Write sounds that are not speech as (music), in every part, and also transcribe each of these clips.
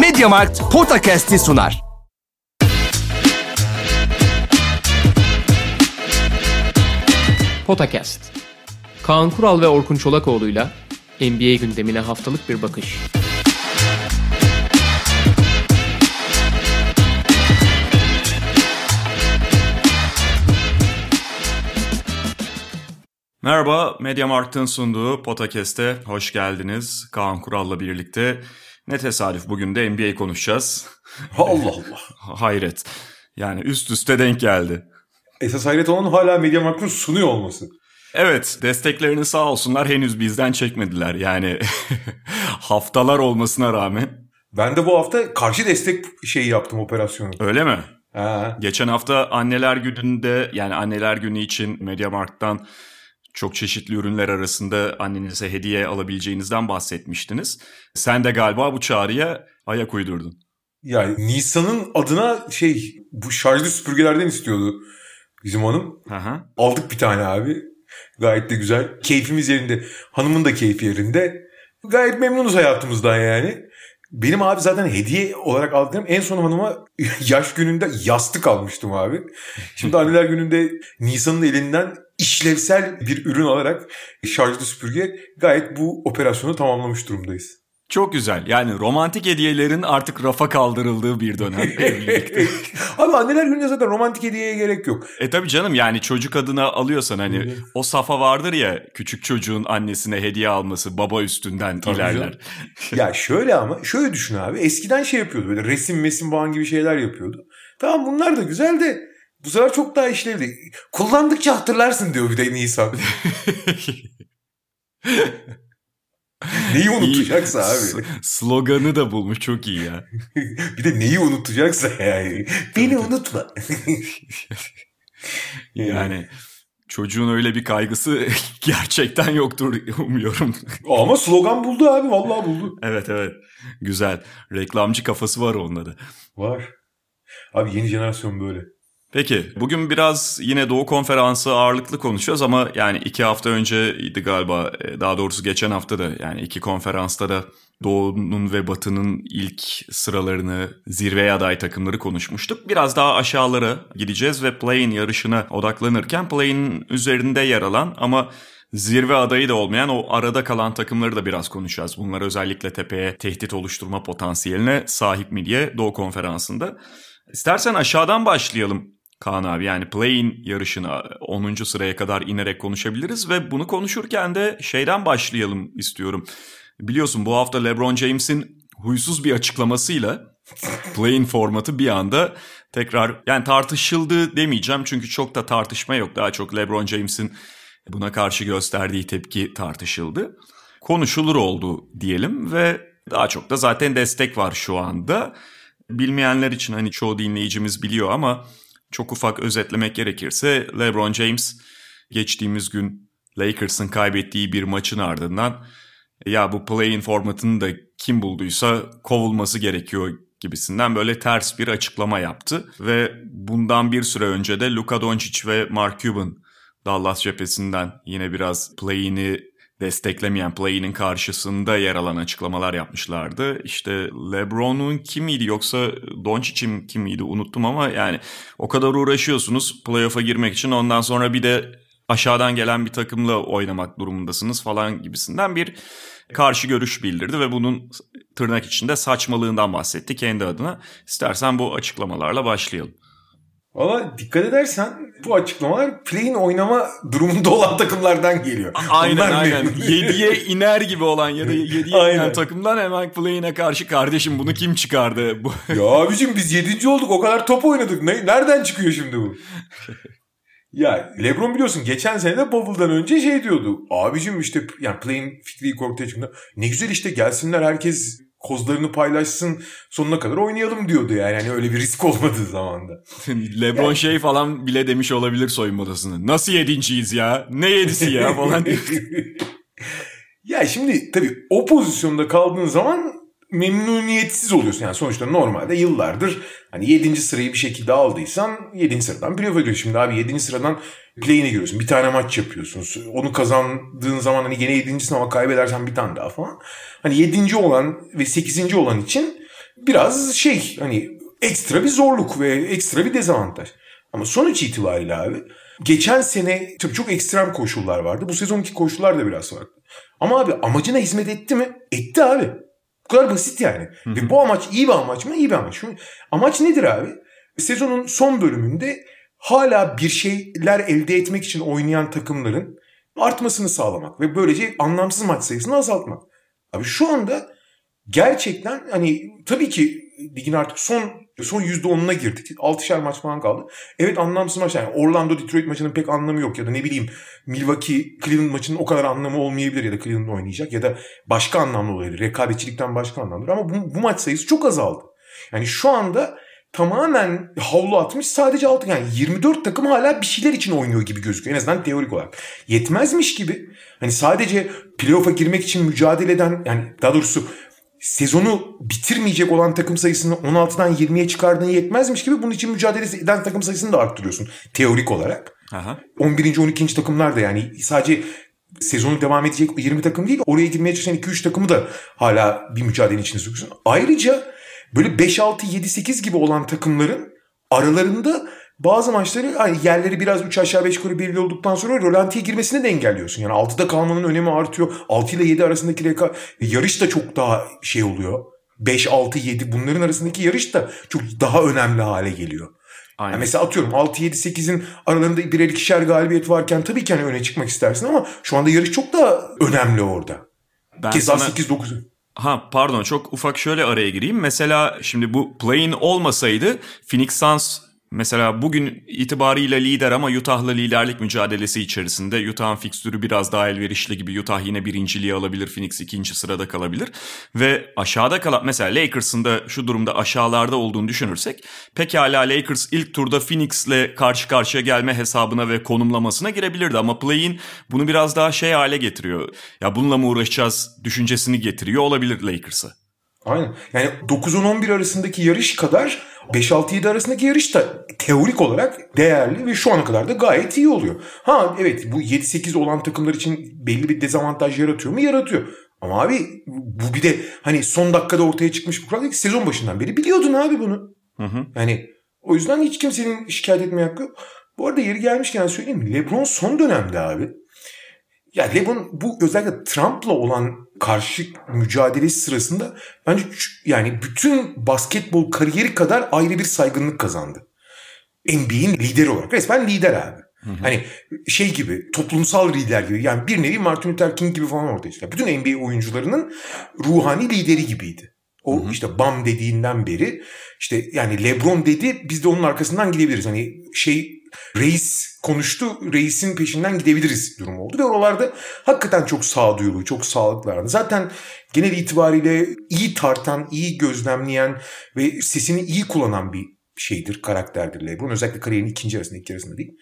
Mediamarkt Podcast'i sunar. Potakast. Kaan Kural ve Orkun Çolakoğlu'yla NBA gündemine haftalık bir bakış. Merhaba, Mediamarkt'ın sunduğu Potakest'e hoş geldiniz. Kaan Kural'la birlikte. Ne tesadüf bugün de NBA konuşacağız. (laughs) Allah Allah. Hayret. Yani üst üste denk geldi. Esas hayret olan hala Mediamarkt'ın sunuyor olması. Evet, desteklerini sağ olsunlar henüz bizden çekmediler. Yani (laughs) haftalar olmasına rağmen. Ben de bu hafta karşı destek şeyi yaptım operasyonu. Öyle mi? Ha. Geçen hafta anneler gününde yani anneler günü için Mediamarkt'tan çok çeşitli ürünler arasında annenize hediye alabileceğinizden bahsetmiştiniz. Sen de galiba bu çağrıya ayak uydurdun. Yani Nisan'ın adına şey bu şarjlı süpürgelerden istiyordu bizim hanım. Aha. Aldık bir tane abi. Gayet de güzel. Keyfimiz yerinde. Hanımın da keyfi yerinde. Gayet memnunuz hayatımızdan yani. Benim abi zaten hediye olarak aldığım en son hanıma (laughs) yaş gününde yastık almıştım abi. Şimdi anneler gününde Nisan'ın elinden işlevsel bir ürün alarak şarjlı süpürge gayet bu operasyonu tamamlamış durumdayız. Çok güzel. Yani romantik hediyelerin artık rafa kaldırıldığı bir dönem (laughs) evlilikte. Abi anneler gününde zaten romantik hediyeye gerek yok. e tabii canım yani çocuk adına alıyorsan hani o safa vardır ya küçük çocuğun annesine hediye alması baba üstünden Tabii ilerler. (laughs) ya şöyle ama şöyle düşün abi. Eskiden şey yapıyordu böyle resim mesim falan gibi şeyler yapıyordu. Tamam bunlar da güzel de bu sefer çok daha işlevli. Kullandıkça hatırlarsın diyor bir de Nisan. (laughs) Neyi unutacaksa S- abi. Sloganı da bulmuş çok iyi ya. (laughs) bir de neyi unutacaksa yani. Beni unutma. (laughs) Yani çocuğun öyle bir kaygısı gerçekten yoktur umuyorum. Ama slogan buldu abi. Vallahi buldu. evet evet güzel. Reklamcı kafası var onda da. Var. Abi yeni jenerasyon böyle. Peki bugün biraz yine Doğu Konferansı ağırlıklı konuşacağız ama yani iki hafta önceydi galiba e, daha doğrusu geçen hafta da yani iki konferansta da Doğu'nun ve Batı'nın ilk sıralarını zirveye aday takımları konuşmuştuk. Biraz daha aşağılara gideceğiz ve play-in yarışına odaklanırken play-in üzerinde yer alan ama zirve adayı da olmayan o arada kalan takımları da biraz konuşacağız. Bunlar özellikle tepeye tehdit oluşturma potansiyeline sahip mi diye Doğu Konferansı'nda. İstersen aşağıdan başlayalım Kaan abi yani play-in yarışına 10. sıraya kadar inerek konuşabiliriz ve bunu konuşurken de şeyden başlayalım istiyorum. Biliyorsun bu hafta LeBron James'in huysuz bir açıklamasıyla play-in formatı bir anda tekrar yani tartışıldı demeyeceğim çünkü çok da tartışma yok. Daha çok LeBron James'in buna karşı gösterdiği tepki tartışıldı. Konuşulur oldu diyelim ve daha çok da zaten destek var şu anda. Bilmeyenler için hani çoğu dinleyicimiz biliyor ama çok ufak özetlemek gerekirse LeBron James geçtiğimiz gün Lakers'ın kaybettiği bir maçın ardından ya bu play-in formatını da kim bulduysa kovulması gerekiyor gibisinden böyle ters bir açıklama yaptı. Ve bundan bir süre önce de Luka Doncic ve Mark Cuban Dallas cephesinden yine biraz play-in'i desteklemeyen play-in'in karşısında yer alan açıklamalar yapmışlardı. İşte LeBron'un kimiydi yoksa Doncic'in kimiydi unuttum ama yani o kadar uğraşıyorsunuz playoff'a girmek için ondan sonra bir de aşağıdan gelen bir takımla oynamak durumundasınız falan gibisinden bir karşı görüş bildirdi ve bunun tırnak içinde saçmalığından bahsetti kendi adına. İstersen bu açıklamalarla başlayalım. Valla dikkat edersen bu açıklamalar play'in oynama durumunda olan takımlardan geliyor. Aynen Onlar aynen. ne? 7'ye iner gibi olan ya da (laughs) 7'ye Aynen. inen takımdan hemen play'ine karşı kardeşim bunu kim çıkardı? Bu ya abicim biz 7. olduk o kadar top oynadık. Ne, nereden çıkıyor şimdi bu? (laughs) ya Lebron biliyorsun geçen sene de Bubble'dan önce şey diyordu. Abicim işte yani play'in fikri ilk ortaya çıktığında ne güzel işte gelsinler herkes kozlarını paylaşsın sonuna kadar oynayalım diyordu yani. Hani öyle bir risk olmadığı zamanda. (laughs) LeBron şey falan bile demiş olabilir soyunma odasında. Nasıl yedinciyiz ya? Ne yedisi ya falan (laughs) diye. ya şimdi tabii o pozisyonda kaldığın zaman memnuniyetsiz oluyorsun. Yani sonuçta normalde yıllardır hani 7. sırayı bir şekilde aldıysan 7. sıradan playoff'a giriyorsun. Şimdi abi 7. sıradan play'ine giriyorsun. Bir tane maç yapıyorsun. Onu kazandığın zaman hani gene 7.sin ama kaybedersen bir tane daha falan. Hani 7. olan ve 8. olan için biraz şey hani ekstra bir zorluk ve ekstra bir dezavantaj. Ama sonuç itibariyle abi geçen sene tabii çok ekstrem koşullar vardı. Bu sezonki koşullar da biraz farklı. Ama abi amacına hizmet etti mi? Etti abi. Bu kadar basit yani. Ve bu amaç iyi bir amaç mı? İyi bir amaç. Şu, amaç nedir abi? Sezonun son bölümünde hala bir şeyler elde etmek için oynayan takımların artmasını sağlamak ve böylece anlamsız maç sayısını azaltmak. Abi şu anda gerçekten hani tabii ki ligin artık son son %10'una girdik. 6'şer maç falan kaldı. Evet anlamsız maç yani Orlando Detroit maçının pek anlamı yok ya da ne bileyim Milwaukee Cleveland maçının o kadar anlamı olmayabilir ya da Cleveland oynayacak ya da başka anlamlı olabilir. Rekabetçilikten başka anlamdır ama bu, bu maç sayısı çok azaldı. Yani şu anda tamamen havlu atmış sadece altı yani 24 takım hala bir şeyler için oynuyor gibi gözüküyor en azından teorik olarak. Yetmezmiş gibi hani sadece playoff'a girmek için mücadele eden yani daha doğrusu sezonu bitirmeyecek olan takım sayısını 16'dan 20'ye çıkardığın yetmezmiş gibi bunun için mücadele eden takım sayısını da arttırıyorsun teorik olarak. Aha. 11. 12. takımlar da yani sadece sezonu devam edecek 20 takım değil oraya girmeye çalışan 2-3 takımı da hala bir mücadelenin içine sokuyorsun. Ayrıca böyle 5-6-7-8 gibi olan takımların aralarında bazı maçları hani yerleri biraz 3 aşağı 5 yukarı belli olduktan sonra rolantiye girmesini de engelliyorsun. Yani 6'da kalmanın önemi artıyor. 6 ile 7 arasındaki reka yarış da çok daha şey oluyor. 5, 6, 7 bunların arasındaki yarış da çok daha önemli hale geliyor. Aynen. Yani mesela atıyorum 6, 7, 8'in aralarında birer ikişer galibiyet varken tabii ki hani öne çıkmak istersin ama şu anda yarış çok daha önemli orada. Ben Keza sana- 8, 9. Ha pardon çok ufak şöyle araya gireyim. Mesela şimdi bu play-in olmasaydı Phoenix Suns mesela bugün itibarıyla lider ama Utah'la liderlik mücadelesi içerisinde. Utah'ın fikstürü biraz daha elverişli gibi. Utah yine birinciliği alabilir. Phoenix ikinci sırada kalabilir. Ve aşağıda kalan mesela Lakers'ın da şu durumda aşağılarda olduğunu düşünürsek pekala Lakers ilk turda Phoenix'le karşı karşıya gelme hesabına ve konumlamasına girebilirdi. Ama play-in bunu biraz daha şey hale getiriyor. Ya bununla mı uğraşacağız düşüncesini getiriyor olabilir Lakers'a. Aynen. Yani 9-10-11 arasındaki yarış kadar 5-6-7 arasındaki yarış da teorik olarak değerli ve şu ana kadar da gayet iyi oluyor. Ha evet bu 7-8 olan takımlar için belli bir dezavantaj yaratıyor mu? Yaratıyor. Ama abi bu bir de hani son dakikada ortaya çıkmış bir kural sezon başından beri biliyordun abi bunu. Yani o yüzden hiç kimsenin şikayet etmeye hakkı. Bu arada yeri gelmişken söyleyeyim. LeBron son dönemde abi ya LeBron bu özellikle Trump'la olan karşı mücadelesi sırasında bence yani bütün basketbol kariyeri kadar ayrı bir saygınlık kazandı. NBA'in lideri olarak. Resmen lider abi. Hani şey gibi toplumsal lider gibi yani bir nevi Martin Luther King gibi falan ortaya çıkıyor. Bütün NBA oyuncularının ruhani lideri gibiydi. O işte BAM dediğinden beri işte yani LeBron dedi biz de onun arkasından gidebiliriz. Hani şey reis konuştu reisin peşinden gidebiliriz durum oldu. Ve oralarda hakikaten çok sağduyulu, çok sağlıklardı. Zaten genel itibariyle iyi tartan, iyi gözlemleyen ve sesini iyi kullanan bir şeydir, karakterdir LeBron. Özellikle kariyerinin ikinci arasında, ilk arasında değil.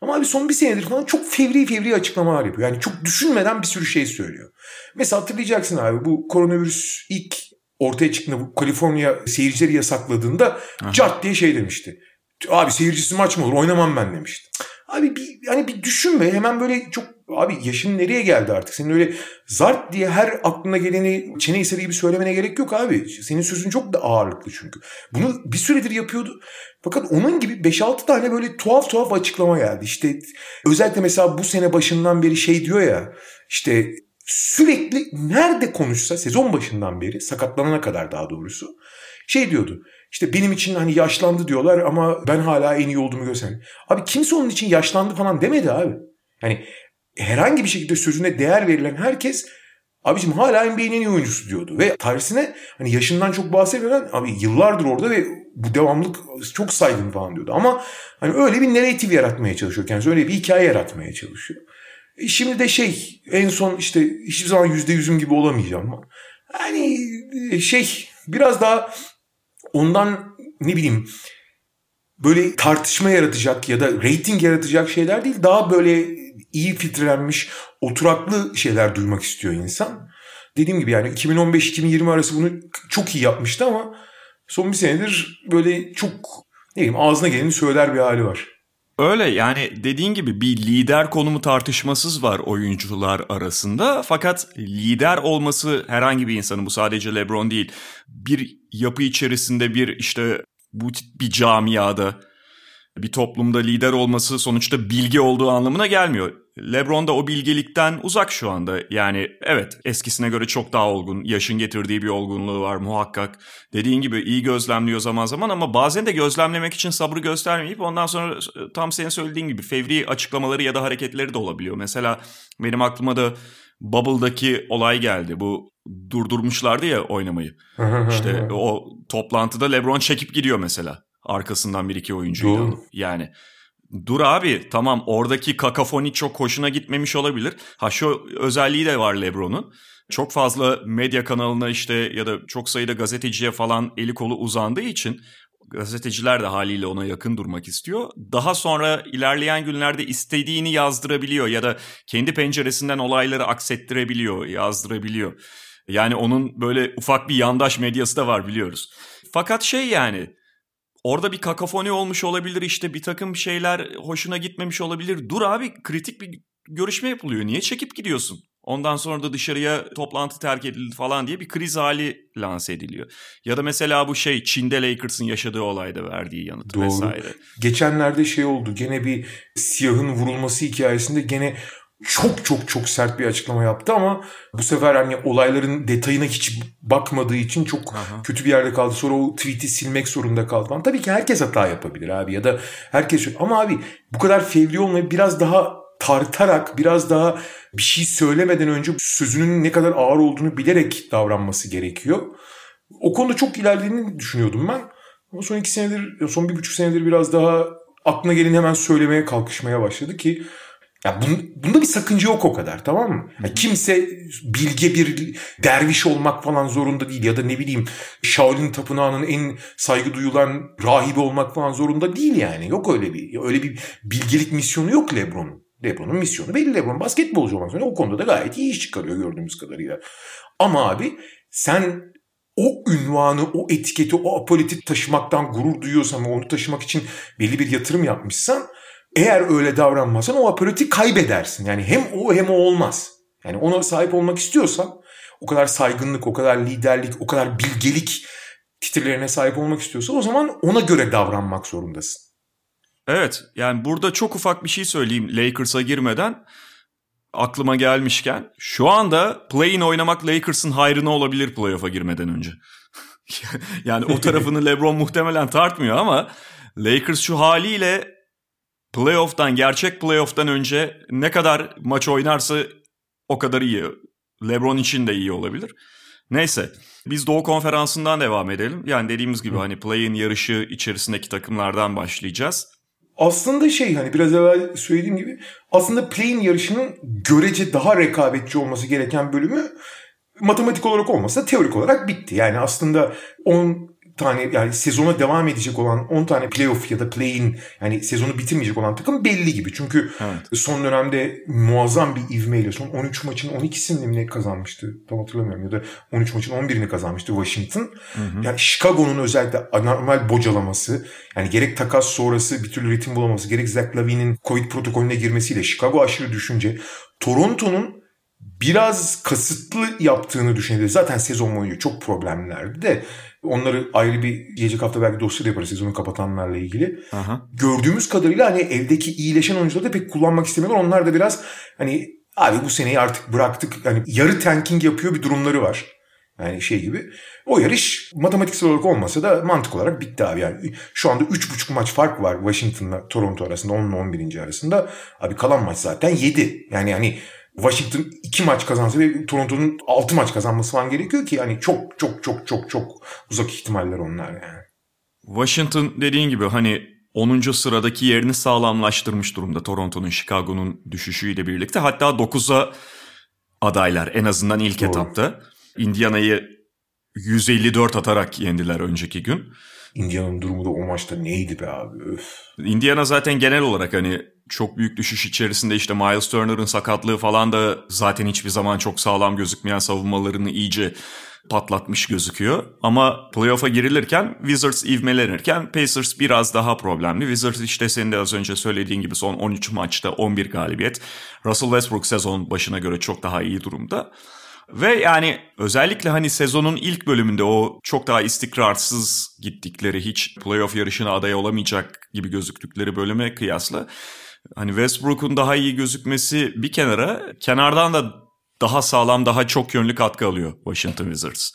Ama abi son bir senedir falan çok fevri fevri açıklamalar yapıyor. Yani çok düşünmeden bir sürü şey söylüyor. Mesela hatırlayacaksın abi bu koronavirüs ilk ortaya çıktığında bu Kaliforniya seyircileri yasakladığında cart diye şey demişti. Abi seyircisi maç mı olur oynamam ben demişti. Abi bir, yani bir düşünme hemen böyle çok abi yaşın nereye geldi artık senin öyle zart diye her aklına geleni çene eseri gibi söylemene gerek yok abi. Senin sözün çok da ağırlıklı çünkü. Bunu bir süredir yapıyordu. Fakat onun gibi 5-6 tane böyle tuhaf tuhaf açıklama geldi. İşte özellikle mesela bu sene başından beri şey diyor ya işte sürekli nerede konuşsa sezon başından beri sakatlanana kadar daha doğrusu şey diyordu. İşte benim için hani yaşlandı diyorlar ama ben hala en iyi olduğumu göstereyim. Abi kimse onun için yaşlandı falan demedi abi. Yani herhangi bir şekilde sözüne değer verilen herkes abicim hala NBA'nin en iyi oyuncusu diyordu. Ve tersine hani yaşından çok bahsetmeden abi yıllardır orada ve bu devamlık çok saygın falan diyordu. Ama hani öyle bir narratif yaratmaya çalışıyor kendisi. Öyle bir hikaye yaratmaya çalışıyor. E Şimdi de şey en son işte hiçbir zaman yüzde yüzüm gibi olamayacağım ama hani şey biraz daha ondan ne bileyim böyle tartışma yaratacak ya da rating yaratacak şeyler değil daha böyle iyi filtrelenmiş oturaklı şeyler duymak istiyor insan. Dediğim gibi yani 2015-2020 arası bunu çok iyi yapmıştı ama son bir senedir böyle çok ne bileyim ağzına geleni söyler bir hali var. Öyle yani dediğin gibi bir lider konumu tartışmasız var oyuncular arasında. Fakat lider olması herhangi bir insanın bu sadece LeBron değil. Bir yapı içerisinde bir işte bu bir camiada bir toplumda lider olması sonuçta bilgi olduğu anlamına gelmiyor. LeBron da o bilgelikten uzak şu anda. Yani evet eskisine göre çok daha olgun. Yaşın getirdiği bir olgunluğu var muhakkak. Dediğin gibi iyi gözlemliyor zaman zaman ama bazen de gözlemlemek için sabrı göstermeyip ondan sonra tam senin söylediğin gibi fevri açıklamaları ya da hareketleri de olabiliyor. Mesela benim aklıma da Bubble'daki olay geldi. Bu durdurmuşlardı ya oynamayı. (laughs) işte o toplantıda LeBron çekip gidiyor mesela. Arkasından bir iki oyuncuyla. Doğru. Yani dur abi tamam oradaki kakafoni çok hoşuna gitmemiş olabilir. Ha şu özelliği de var LeBron'un. Çok fazla medya kanalına işte ya da çok sayıda gazeteciye falan eli kolu uzandığı için gazeteciler de haliyle ona yakın durmak istiyor. Daha sonra ilerleyen günlerde istediğini yazdırabiliyor ya da kendi penceresinden olayları aksettirebiliyor, yazdırabiliyor. Yani onun böyle ufak bir yandaş medyası da var biliyoruz. Fakat şey yani orada bir kakafoni olmuş olabilir işte bir takım şeyler hoşuna gitmemiş olabilir. Dur abi kritik bir görüşme yapılıyor. Niye çekip gidiyorsun? Ondan sonra da dışarıya toplantı terk edildi falan diye bir kriz hali lanse ediliyor. Ya da mesela bu şey Çin'de Lakers'ın yaşadığı olayda verdiği yanıt Doğru. vesaire. Geçenlerde şey oldu. Gene bir siyahın vurulması hikayesinde gene çok çok çok sert bir açıklama yaptı ama bu sefer hani olayların detayına hiç bakmadığı için çok Aha. kötü bir yerde kaldı. Sonra o tweet'i silmek zorunda kaldı falan. Tabii ki herkes hata yapabilir abi ya da herkes ama abi bu kadar fevri olmayıp biraz daha tartarak biraz daha bir şey söylemeden önce sözünün ne kadar ağır olduğunu bilerek davranması gerekiyor. O konuda çok ilerlediğini düşünüyordum ben. Ama son iki senedir, son bir buçuk senedir biraz daha aklına geleni hemen söylemeye kalkışmaya başladı ki ya bun, bunda bir sakınca yok o kadar tamam mı? Ya kimse bilge bir derviş olmak falan zorunda değil ya da ne bileyim Shaolin tapınağının en saygı duyulan rahibi olmak falan zorunda değil yani. Yok öyle bir öyle bir bilgelik misyonu yok LeBron'un. LeBron'un misyonu belli LeBron basketbolcu olmak zorunda. O konuda da gayet iyi iş çıkarıyor gördüğümüz kadarıyla. Ama abi sen o ünvanı, o etiketi, o apolitik taşımaktan gurur duyuyorsan ve onu taşımak için belli bir yatırım yapmışsan eğer öyle davranmazsan o apolitik kaybedersin. Yani hem o hem o olmaz. Yani ona sahip olmak istiyorsan o kadar saygınlık, o kadar liderlik, o kadar bilgelik titirlerine sahip olmak istiyorsan o zaman ona göre davranmak zorundasın. Evet yani burada çok ufak bir şey söyleyeyim Lakers'a girmeden aklıma gelmişken. Şu anda play-in oynamak Lakers'ın hayrına olabilir playoff'a girmeden önce. (laughs) yani o tarafını LeBron muhtemelen tartmıyor ama Lakers şu haliyle playoff'tan gerçek playoff'tan önce ne kadar maç oynarsa o kadar iyi. LeBron için de iyi olabilir. Neyse biz Doğu Konferansı'ndan devam edelim. Yani dediğimiz gibi hani play-in yarışı içerisindeki takımlardan başlayacağız. Aslında şey hani biraz evvel söylediğim gibi aslında play-in yarışının görece daha rekabetçi olması gereken bölümü matematik olarak olmasa teorik olarak bitti. Yani aslında 10 tane yani sezona devam edecek olan 10 tane playoff ya da play-in yani sezonu bitirmeyecek olan takım belli gibi. Çünkü Evet. son dönemde muazzam bir ivmeyle son 13 maçın 12'sini mi ne kazanmıştı tam hatırlamıyorum ya da 13 maçın 11'ini kazanmıştı Washington. Yani Chicago'nun özellikle anormal bocalaması yani gerek takas sonrası bir türlü ritim bulamaması gerek Zach Lavine'in Covid protokolüne girmesiyle Chicago aşırı düşünce Toronto'nun biraz kasıtlı yaptığını düşünebilir. Zaten sezon boyunca çok problemlerdi de onları ayrı bir gelecek hafta belki dosya da yaparız sezonu kapatanlarla ilgili. Aha. Gördüğümüz kadarıyla hani evdeki iyileşen oyuncuları da pek kullanmak istemiyorlar. Onlar da biraz hani abi bu seneyi artık bıraktık. Hani yarı tanking yapıyor bir durumları var. Yani şey gibi. O yarış matematiksel olarak olmasa da mantık olarak bitti abi. Yani şu anda 3,5 maç fark var Washington'la Toronto arasında 10 ile 11. arasında. Abi kalan maç zaten 7. Yani hani Washington 2 maç kazansa ve Toronto'nun 6 maç kazanması falan gerekiyor ki hani çok çok çok çok çok uzak ihtimaller onlar yani. Washington dediğin gibi hani 10. sıradaki yerini sağlamlaştırmış durumda Toronto'nun Chicago'nun düşüşüyle birlikte. Hatta 9'a adaylar en azından ilk Doğru. etapta. Indiana'yı 154 atarak yendiler önceki gün. Indiana'nın durumu da o maçta neydi be abi öf. Indiana zaten genel olarak hani çok büyük düşüş içerisinde işte Miles Turner'ın sakatlığı falan da zaten hiçbir zaman çok sağlam gözükmeyen savunmalarını iyice patlatmış gözüküyor. Ama playoff'a girilirken Wizards ivmelenirken Pacers biraz daha problemli. Wizards işte senin de az önce söylediğin gibi son 13 maçta 11 galibiyet. Russell Westbrook sezon başına göre çok daha iyi durumda. Ve yani özellikle hani sezonun ilk bölümünde o çok daha istikrarsız gittikleri hiç playoff yarışına aday olamayacak gibi gözüktükleri bölüme kıyasla hani Westbrook'un daha iyi gözükmesi bir kenara kenardan da daha sağlam daha çok yönlü katkı alıyor Washington Wizards.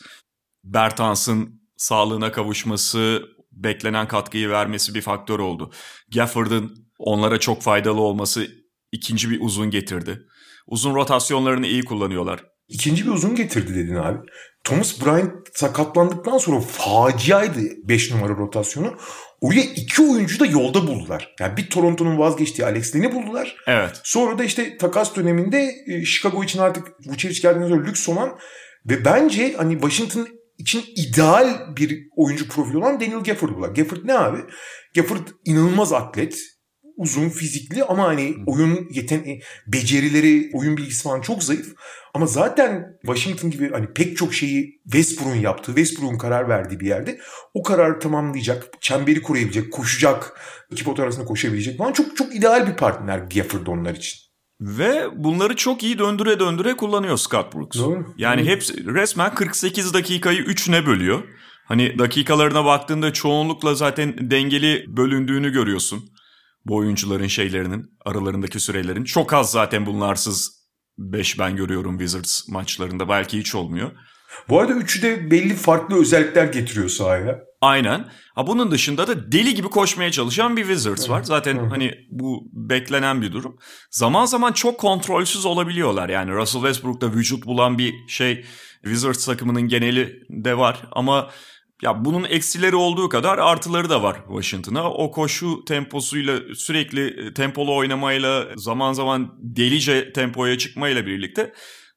Bertans'ın sağlığına kavuşması beklenen katkıyı vermesi bir faktör oldu. Gafford'ın onlara çok faydalı olması ikinci bir uzun getirdi. Uzun rotasyonlarını iyi kullanıyorlar. İkinci bir uzun getirdi dedin abi. Thomas Bryant sakatlandıktan sonra faciaydı 5 numara rotasyonu. Oraya iki oyuncu da yolda buldular. Yani bir Toronto'nun vazgeçtiği Alex Len'i buldular. Evet. Sonra da işte takas döneminde e, Chicago için artık Vucevic geldiğinden sonra lüks olan ve bence hani Washington için ideal bir oyuncu profili olan Daniel Gafford buldular. Gafford ne abi? Gafford inanılmaz atlet uzun, fizikli ama hani oyun yeten becerileri, oyun bilgisi falan çok zayıf. Ama zaten Washington gibi hani pek çok şeyi Westbrook'un yaptığı, Westbrook'un karar verdiği bir yerde o kararı tamamlayacak, çemberi koruyabilecek, koşacak, iki pot arasında koşabilecek falan çok çok ideal bir partner Gafford onlar için. Ve bunları çok iyi döndüre döndüre kullanıyor Scott Brooks. Doğru. Yani hepsi resmen 48 dakikayı 3'üne bölüyor. Hani dakikalarına baktığında çoğunlukla zaten dengeli bölündüğünü görüyorsun bu oyuncuların şeylerinin aralarındaki sürelerin. Çok az zaten bunlarsız 5 ben görüyorum Wizards maçlarında belki hiç olmuyor. Bu arada üçü de belli farklı özellikler getiriyor sahaya. Aynen. Ha bunun dışında da deli gibi koşmaya çalışan bir Wizards var. Zaten hani bu beklenen bir durum. Zaman zaman çok kontrolsüz olabiliyorlar. Yani Russell Westbrook'ta vücut bulan bir şey Wizards takımının geneli de var ama ya bunun eksileri olduğu kadar artıları da var Washington'a. O koşu temposuyla sürekli tempolu oynamayla zaman zaman delice tempoya çıkmayla birlikte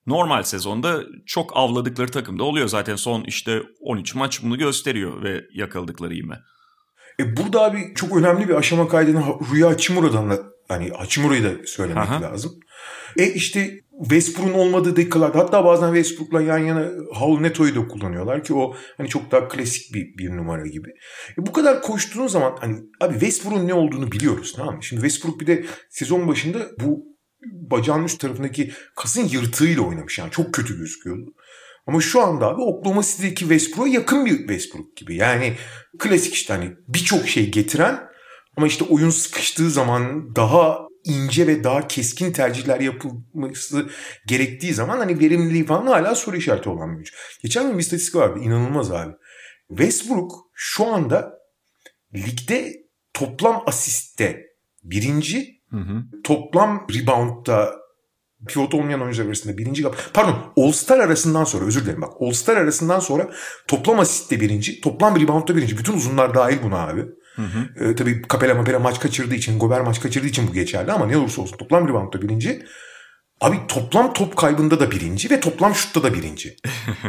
normal sezonda çok avladıkları takımda oluyor. Zaten son işte 13 maç bunu gösteriyor ve yakaladıkları ime. E burada abi çok önemli bir aşama kaydını Rüya Hachimura'dan da hani Hachimura'yı da söylemek Aha. lazım. E işte Westbrook'un olmadığı dakikalarda hatta bazen Westbrook'la yan yana Howell Neto'yu da kullanıyorlar ki o hani çok daha klasik bir, bir numara gibi. E bu kadar koştuğun zaman hani abi Westbrook'un ne olduğunu biliyoruz tamam mı? Şimdi Westbrook bir de sezon başında bu bacağın üst tarafındaki kasın yırtığıyla oynamış yani çok kötü gözüküyordu. Ama şu anda abi Oklahoma City'deki Westbrook'a yakın bir Westbrook gibi. Yani klasik işte hani birçok şey getiren ama işte oyun sıkıştığı zaman daha ince ve daha keskin tercihler yapılması gerektiği zaman hani verimliliği falan hala soru işareti olan bir güç. Geçen gün bir istatistik vardı inanılmaz abi. Westbrook şu anda ligde toplam asiste birinci, hı hı. toplam reboundda pivot olmayan oyuncular arasında birinci pardon All-Star arasından sonra özür dilerim bak All-Star arasından sonra toplam asiste birinci, toplam reboundda birinci. Bütün uzunlar dahil buna abi. Hı hı. E, tabii Capela Mapela maç kaçırdığı için, Gober maç kaçırdığı için bu geçerli ama ne olursa olsun toplam reboundda birinci. Abi toplam top kaybında da birinci ve toplam şutta da birinci.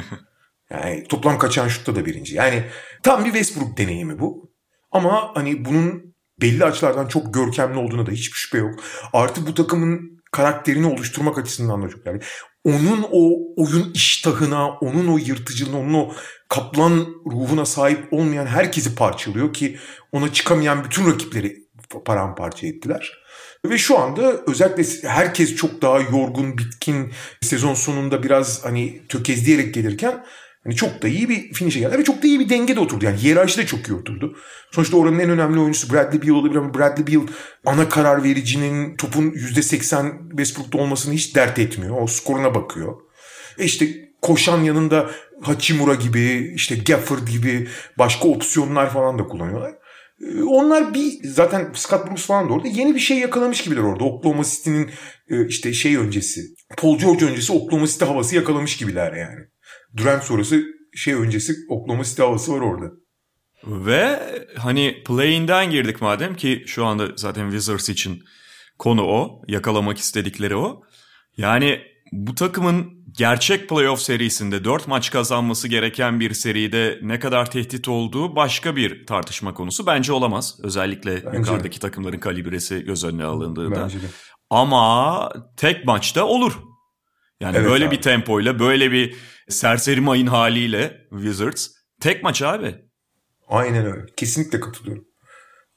(laughs) yani toplam kaçan şutta da birinci. Yani tam bir Westbrook deneyimi bu. Ama hani bunun belli açılardan çok görkemli olduğuna da hiçbir şüphe yok. Artı bu takımın karakterini oluşturmak açısından da çok yani. Onun o oyun iştahına, onun o yırtıcılığına, onun o kaplan ruhuna sahip olmayan herkesi parçalıyor ki ona çıkamayan bütün rakipleri paramparça ettiler. Ve şu anda özellikle herkes çok daha yorgun, bitkin, sezon sonunda biraz hani tökezleyerek gelirken hani çok da iyi bir finish'e geldi ve çok da iyi bir denge de oturdu. Yani hiyerarşi çok iyi oturdu. Sonuçta oranın en önemli oyuncusu Bradley Beal olabilir ama Bradley Beal ana karar vericinin topun %80 Westbrook'ta olmasını hiç dert etmiyor. O skoruna bakıyor. E işte koşan yanında Hachimura gibi, işte Gafford gibi başka opsiyonlar falan da kullanıyorlar. Ee, onlar bir zaten Scott Brooks falan da orada yeni bir şey yakalamış gibiler orada. Oklahoma City'nin e, işte şey öncesi, Paul George öncesi Oklahoma City havası yakalamış gibiler yani. Durant sonrası şey öncesi Oklahoma City havası var orada. Ve hani play'inden girdik madem ki şu anda zaten Wizards için konu o. Yakalamak istedikleri o. Yani bu takımın gerçek playoff serisinde 4 maç kazanması gereken bir seride ne kadar tehdit olduğu başka bir tartışma konusu. Bence olamaz. Özellikle Bence yukarıdaki de. takımların kalibresi göz önüne alındığında. Bence de. Ama tek maçta olur. Yani Evet böyle abi. bir tempoyla, böyle bir serseri mayın haliyle Wizards tek maç abi. Aynen öyle. Kesinlikle katılıyorum.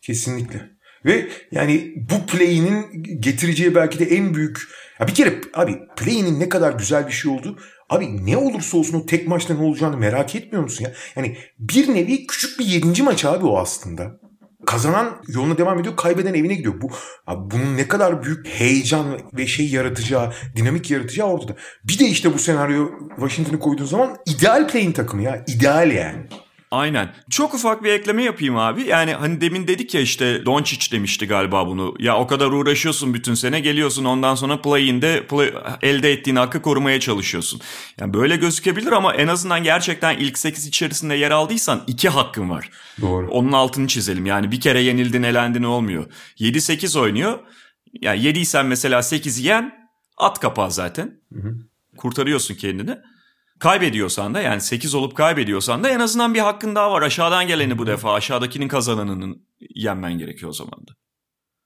Kesinlikle. Ve yani bu play'inin getireceği belki de en büyük... Ya bir kere abi play'inin ne kadar güzel bir şey oldu. Abi ne olursa olsun o tek maçta ne olacağını merak etmiyor musun ya? Yani bir nevi küçük bir yedinci maç abi o aslında. Kazanan yoluna devam ediyor, kaybeden evine gidiyor. Bu abi bunun ne kadar büyük heyecan ve şey yaratacağı, dinamik yaratacağı ortada. Bir de işte bu senaryo Washington'ı koyduğun zaman ideal play'in takımı ya. ideal yani. Aynen. Çok ufak bir ekleme yapayım abi. Yani hani demin dedik ya işte Doncic demişti galiba bunu. Ya o kadar uğraşıyorsun bütün sene geliyorsun ondan sonra play-in'de play, elde ettiğin hakkı korumaya çalışıyorsun. Yani böyle gözükebilir ama en azından gerçekten ilk 8 içerisinde yer aldıysan iki hakkın var. Doğru. Onun altını çizelim. Yani bir kere yenildin elendin olmuyor. 7-8 oynuyor. Yani yediysen mesela 8'i yen at kapağı zaten. Kurtarıyorsun kendini. Kaybediyorsan da yani 8 olup kaybediyorsan da en azından bir hakkın daha var. Aşağıdan geleni bu defa aşağıdakinin kazananının yenmen gerekiyor o zaman da.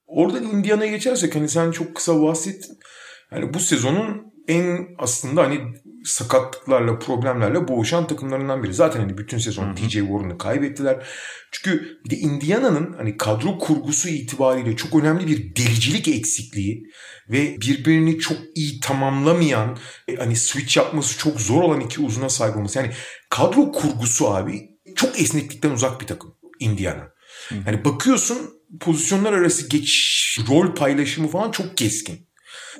Oradan Indiana'ya geçersek hani sen çok kısa bahsettin. Yani bu sezonun en aslında hani sakatlıklarla, problemlerle boğuşan takımlarından biri. Zaten hani bütün sezon TJ Warren'ı kaybettiler. Çünkü bir de Indiana'nın hani kadro kurgusu itibariyle çok önemli bir delicilik eksikliği ve birbirini çok iyi tamamlamayan e, hani switch yapması çok zor olan iki uzuna sahip olması. Yani kadro kurgusu abi çok esneklikten uzak bir takım Indiana. Yani bakıyorsun pozisyonlar arası geçiş, rol paylaşımı falan çok keskin.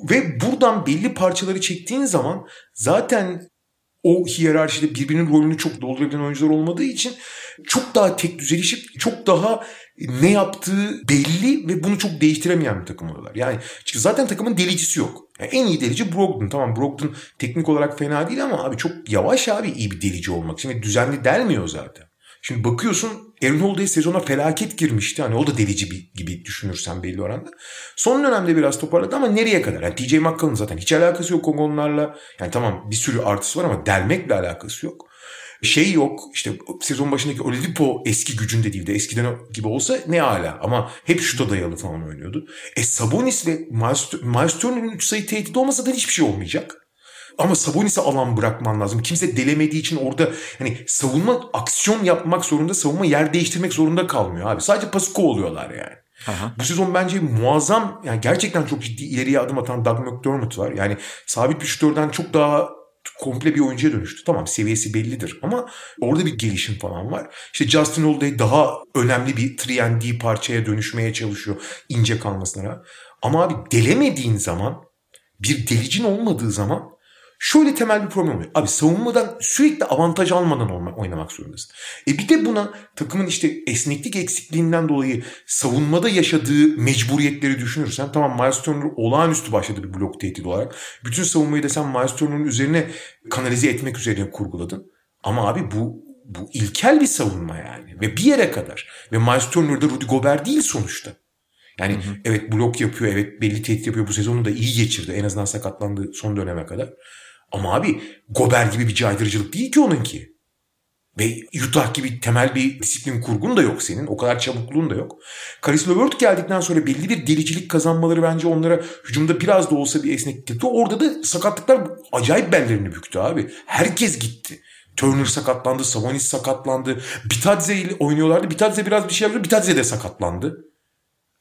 Ve buradan belli parçaları çektiğin zaman zaten o hiyerarşide birbirinin rolünü çok doldurabilen oyuncular olmadığı için çok daha tek düzelişip çok daha ne yaptığı belli ve bunu çok değiştiremeyen bir takım oluyorlar. Yani çünkü zaten takımın delicisi yok. Yani en iyi delici Brogdon. Tamam Brogdon teknik olarak fena değil ama abi çok yavaş abi iyi bir delici olmak için ve düzenli delmiyor zaten. Şimdi bakıyorsun Aaron Holiday sezona felaket girmişti. Hani o da delici bir, gibi düşünürsen belli oranda. Son dönemde biraz toparladı ama nereye kadar? Yani TJ McCollum zaten hiç alakası yok onlarla. Yani tamam bir sürü artısı var ama delmekle alakası yok. Şey yok işte sezon başındaki Oladipo eski gücünde değildi. Eskiden gibi olsa ne hala ama hep şuta dayalı falan oynuyordu. E Sabonis ve Miles, Miles Turner'ın 3 sayı tehdidi olmasa da hiçbir şey olmayacak. Ama Sabonis'e alan bırakman lazım. Kimse delemediği için orada hani savunma aksiyon yapmak zorunda, savunma yer değiştirmek zorunda kalmıyor abi. Sadece pası kovalıyorlar yani. Aha. Bu sezon bence muazzam yani gerçekten çok ciddi ileriye adım atan Doug McDermott var. Yani sabit bir şutörden çok daha komple bir oyuncuya dönüştü. Tamam seviyesi bellidir ama orada bir gelişim falan var. İşte Justin Holiday daha önemli bir 3 parçaya dönüşmeye çalışıyor ince kalmasına. Ama abi delemediğin zaman bir delicin olmadığı zaman Şöyle temel bir problem oluyor. Abi savunmadan sürekli avantaj almadan oynamak zorundasın. E bir de buna takımın işte esneklik eksikliğinden dolayı savunmada yaşadığı mecburiyetleri düşünürsen tamam Miles Turner olağanüstü başladı bir blok tehdidi olarak. Bütün savunmayı da sen Miles Turner'ın üzerine kanalize etmek üzerine kurguladın. Ama abi bu bu ilkel bir savunma yani ve bir yere kadar. Ve Miles Turner da Rudy Gobert değil sonuçta. Yani evet blok yapıyor, evet belli tehdit yapıyor. Bu sezonu da iyi geçirdi. En azından sakatlandı son döneme kadar. Ama abi Gober gibi bir caydırıcılık değil ki onunki. Ve Utah gibi temel bir disiplin kurgun da yok senin. O kadar çabukluğun da yok. Karis LeVert geldikten sonra belli bir delicilik kazanmaları bence onlara hücumda biraz da olsa bir esneklik getirdi. Orada da sakatlıklar acayip bellerini büktü abi. Herkes gitti. Turner sakatlandı, Savanis sakatlandı. Bitadze ile oynuyorlardı. Bitadze biraz bir şey yaptı. Bitadze de sakatlandı.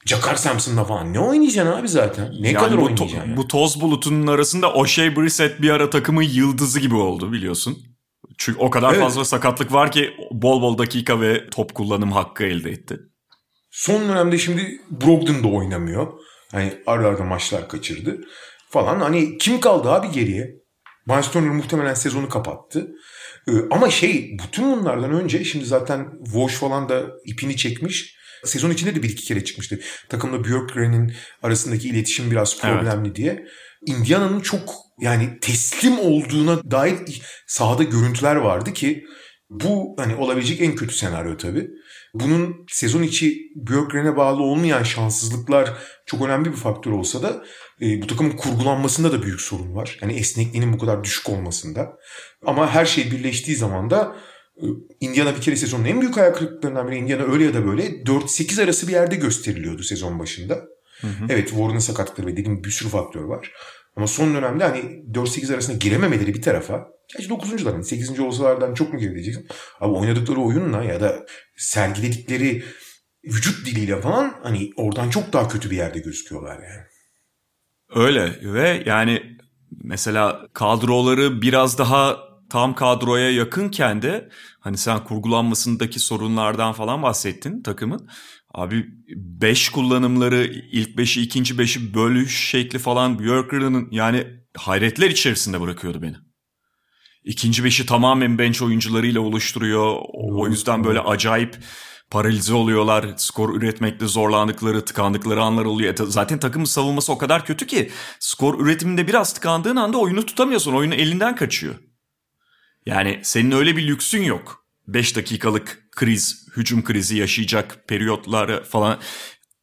Jakar Sampson'la falan ne oynayacaksın abi zaten? Ne Yani kadar bu, to- oynayacaksın? yani? bu toz bulutunun arasında O'Shea Brissett bir ara takımın yıldızı gibi oldu biliyorsun. Çünkü o kadar Evet. fazla sakatlık var ki bol bol dakika ve top kullanım hakkı elde etti. Son dönemde şimdi Brogdon da oynamıyor. Hani ara ara maçlar kaçırdı falan. Hani kim kaldı abi geriye? Miles Turner muhtemelen sezonu kapattı. Ee, ama şey bütün bunlardan önce şimdi zaten Walsh falan da ipini çekmiş. Sezon içinde de bir iki kere çıkmıştı. Takımla Björkgren'in arasındaki iletişim biraz problemli diye. Indiana'nın çok yani teslim olduğuna dair sahada görüntüler vardı ki bu hani olabilecek en kötü senaryo tabii. Bunun sezon içi Björkgren'e bağlı olmayan şanssızlıklar çok önemli bir faktör olsa da e, bu takımın kurgulanmasında da büyük sorun var. Yani esnekliğinin bu kadar düşük olmasında. Ama her şey birleştiği zaman da Indiana bir kere sezonun en büyük ayak kırıklıklarından biri. Indiana öyle ya da böyle 4-8 arası bir yerde gösteriliyordu sezon başında. Evet Warren'ın sakatlıkları ve dediğim bir sürü faktör var. Ama son dönemde hani 4-8 arasında girememeleri bir tarafa. Gerçi 9'uncular hani 8. olsalardan çok mu geri Abi oynadıkları oyunla ya da sergiledikleri vücut diliyle falan hani oradan çok daha kötü bir yerde gözüküyorlar yani. Öyle ve yani mesela kadroları biraz daha tam kadroya yakınken de hani sen kurgulanmasındaki sorunlardan falan bahsettin takımın. Abi 5 kullanımları ilk 5'i ikinci 5'i bölüş şekli falan Björkren'ın yani hayretler içerisinde bırakıyordu beni. İkinci 5'i tamamen bench oyuncularıyla oluşturuyor. O yüzden böyle acayip paralize oluyorlar. Skor üretmekte zorlandıkları, tıkandıkları anlar oluyor. E, zaten takımın savunması o kadar kötü ki skor üretiminde biraz tıkandığın anda oyunu tutamıyorsun. Oyunu elinden kaçıyor. Yani senin öyle bir lüksün yok. 5 dakikalık kriz, hücum krizi yaşayacak periyotları falan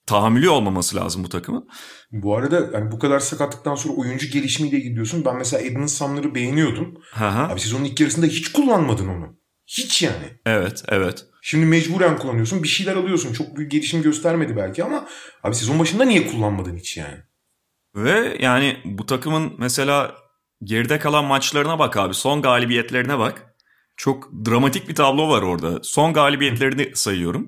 tahammülü olmaması lazım bu takımın. Bu arada yani bu kadar sakatlıktan sonra oyuncu gelişimiyle gidiyorsun. Ben mesela Edmund Sumner'ı beğeniyordum. Aha. Abi sezonun ilk yarısında hiç kullanmadın onu. Hiç yani. Evet, evet. Şimdi mecburen kullanıyorsun. Bir şeyler alıyorsun. Çok büyük gelişim göstermedi belki ama abi sezon başında niye kullanmadın hiç yani? Ve yani bu takımın mesela geride kalan maçlarına bak abi. Son galibiyetlerine bak. Çok dramatik bir tablo var orada. Son galibiyetlerini sayıyorum.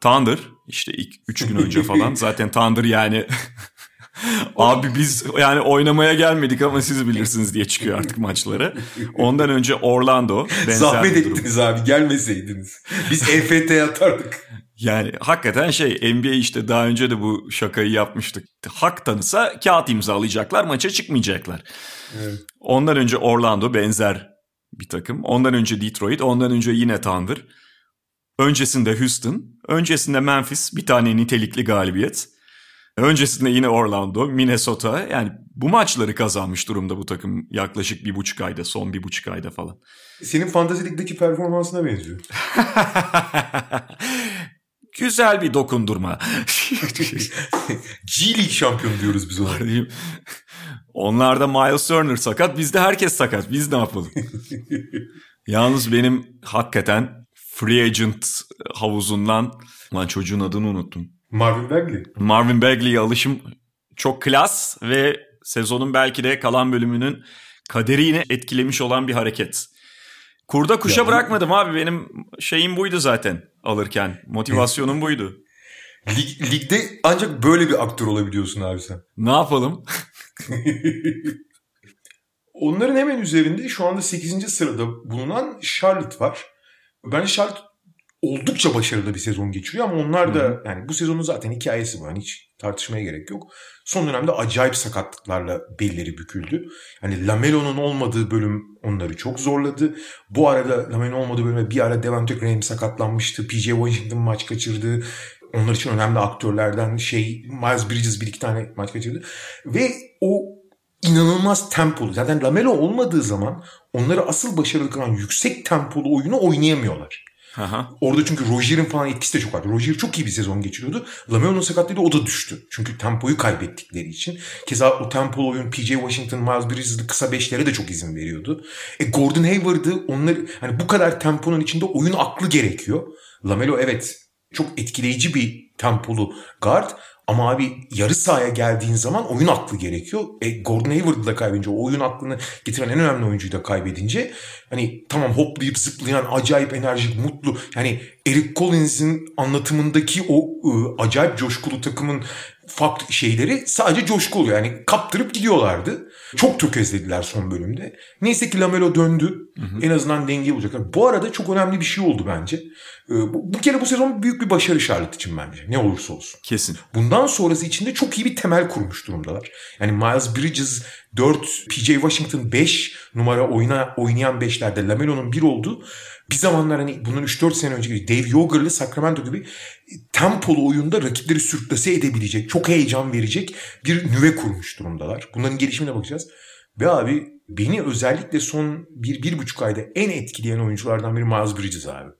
Thunder işte ilk 3 gün önce (laughs) falan. Zaten Thunder yani (laughs) Abi biz yani oynamaya gelmedik ama siz bilirsiniz diye çıkıyor artık maçları. Ondan önce Orlando. Zahmet ettiniz abi gelmeseydiniz. Biz EFT'ye atardık. Yani hakikaten şey NBA işte daha önce de bu şakayı yapmıştık. Hak tanısa kağıt imzalayacaklar maça çıkmayacaklar. Evet. Ondan önce Orlando benzer bir takım. Ondan önce Detroit, ondan önce yine Thunder. Öncesinde Houston, öncesinde Memphis bir tane nitelikli galibiyet. Öncesinde yine Orlando, Minnesota yani bu maçları kazanmış durumda bu takım yaklaşık bir buçuk ayda, son bir buçuk ayda falan. Senin Fantasy Lig'deki performansına benziyor. (laughs) Güzel bir dokundurma. (laughs) G League şampiyon diyoruz biz ona. Onlarda Miles Turner sakat, bizde herkes sakat. Biz ne yapalım? Yalnız benim hakikaten free agent havuzundan... Lan çocuğun adını unuttum. Marvin Bagley. Marvin Bagley'e alışım çok klas ve sezonun belki de kalan bölümünün kaderini etkilemiş olan bir hareket. Kurda kuşa ya, bırakmadım abi benim şeyim buydu zaten alırken. Motivasyonum buydu. Lig, ligde ancak böyle bir aktör olabiliyorsun abi sen. (laughs) Ne yapalım? Onların hemen üzerinde şu anda 8. sırada bulunan Charlotte var. Ben Charlotte oldukça başarılı bir sezon geçiriyor ama onlar da Hı-hı. yani bu sezonun zaten hikayesi bu. Yani hiç tartışmaya gerek yok. Son dönemde acayip sakatlıklarla belleri büküldü. Yani Lamelo'nun olmadığı bölüm onları çok zorladı. Bu arada Lamelo'nun olmadığı bölüme bir ara Devante Graham sakatlanmıştı. PJ Washington maç kaçırdı. Onlar için önemli aktörlerden şey Miles Bridges bir iki tane maç kaçırdı. Ve o inanılmaz tempolu. Zaten Lamelo olmadığı zaman onları asıl başarılı kılan yüksek tempolu oyunu oynayamıyorlar. Aha. Orada çünkü Roger'in falan etkisi de çok vardı. Roger çok iyi bir sezon geçiriyordu. Lamelo'nun sakatlığıyla o da düştü. Çünkü tempoyu kaybettikleri için. Keza o tempolu oyun PJ Washington, Miles Bridges'lı kısa beşlere de çok izin veriyordu. E Gordon Hayward'ı onları hani bu kadar temponun içinde oyun aklı gerekiyor. Lamelo evet çok etkileyici bir tempolu guard ama abi yarı sahaya geldiğin zaman oyun aklı gerekiyor. E, Gordon Hayward'ı da kaybedince, o oyun aklını getiren en önemli oyuncuyu da kaybedince hani tamam hoplayıp zıplayan, acayip enerjik, mutlu. Yani Eric Collins'in anlatımındaki o ıı, acayip coşkulu takımın fakt şeyleri sadece coşku oluyor. Yani kaptırıp gidiyorlardı. Çok tökezlediler son bölümde. Neyse ki Lamelo döndü. Hı hı. En azından denge bulacaklar. Bu arada çok önemli bir şey oldu bence. Ee, bu, bu kere bu sezon büyük bir başarı Charlotte için bence. Ne olursa olsun. Kesin. Bundan sonrası için de çok iyi bir temel kurmuş durumdalar. Yani Miles Bridges 4, PJ Washington 5 numara oyna, oynayan 5'lerde Lamelo'nun 1 olduğu bir zamanlar hani bunun 3-4 sene önce Dave Yoger'lı Sacramento gibi tempolu oyunda rakipleri sürklase edebilecek, çok heyecan verecek bir nüve kurmuş durumdalar. Bunların gelişimine bakacağız. Ve abi beni özellikle son bir, bir buçuk ayda en etkileyen oyunculardan biri Miles Bridges abi.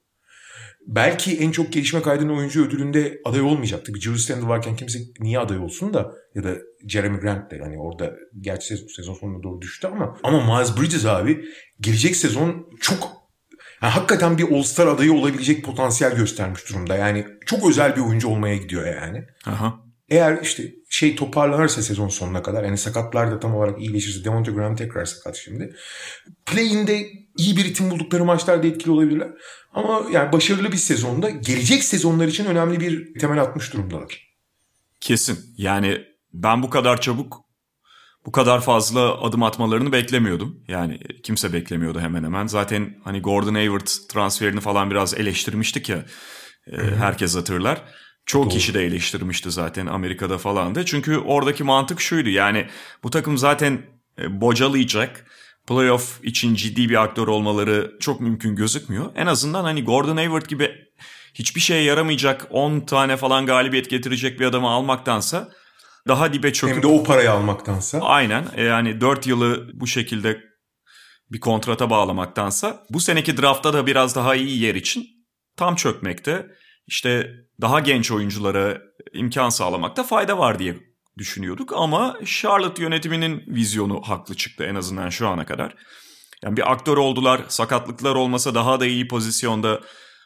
Belki en çok gelişme kaydının oyuncu ödülünde aday olmayacaktı. Bir Julius Randle varken kimse niye aday olsun da ya da Jeremy Grant de yani orada gerçi sezon sonuna doğru düştü ama ama Miles Bridges abi gelecek sezon çok yani hakikaten bir All-Star adayı olabilecek potansiyel göstermiş durumda. Yani çok özel bir oyuncu olmaya gidiyor yani. Aha. eğer işte şey toparlanırsa sezon sonuna kadar yani sakatlar da tam olarak iyileşirse Devonta Graham tekrar sakat şimdi. Play'inde iyi bir ritim buldukları maçlarda etkili olabilirler. Ama yani başarılı bir sezonda gelecek sezonlar için önemli bir temel atmış durumdalar. Kesin. Yani ben bu kadar çabuk bu kadar fazla adım atmalarını beklemiyordum. Yani kimse beklemiyordu hemen hemen. Zaten hani Gordon Hayward transferini falan biraz eleştirmiştik ya. E, herkes hatırlar. Çoğu kişi de eleştirmişti zaten Amerika'da falan da. Çünkü oradaki mantık şuydu. Yani bu takım zaten e, bocalayacak. Playoff için ciddi bir aktör olmaları çok mümkün gözükmüyor. En azından hani Gordon Hayward gibi hiçbir şeye yaramayacak 10 tane falan galibiyet getirecek bir adamı almaktansa daha dibe çöküp... Hem de o parayı almaktansa. Aynen e, yani 4 yılı bu şekilde bir kontrata bağlamaktansa bu seneki draftta da biraz daha iyi yer için tam çökmekte işte daha genç oyunculara imkan sağlamakta fayda var diye düşünüyorduk ama Charlotte yönetiminin vizyonu haklı çıktı en azından şu ana kadar. Yani bir aktör oldular, sakatlıklar olmasa daha da iyi pozisyonda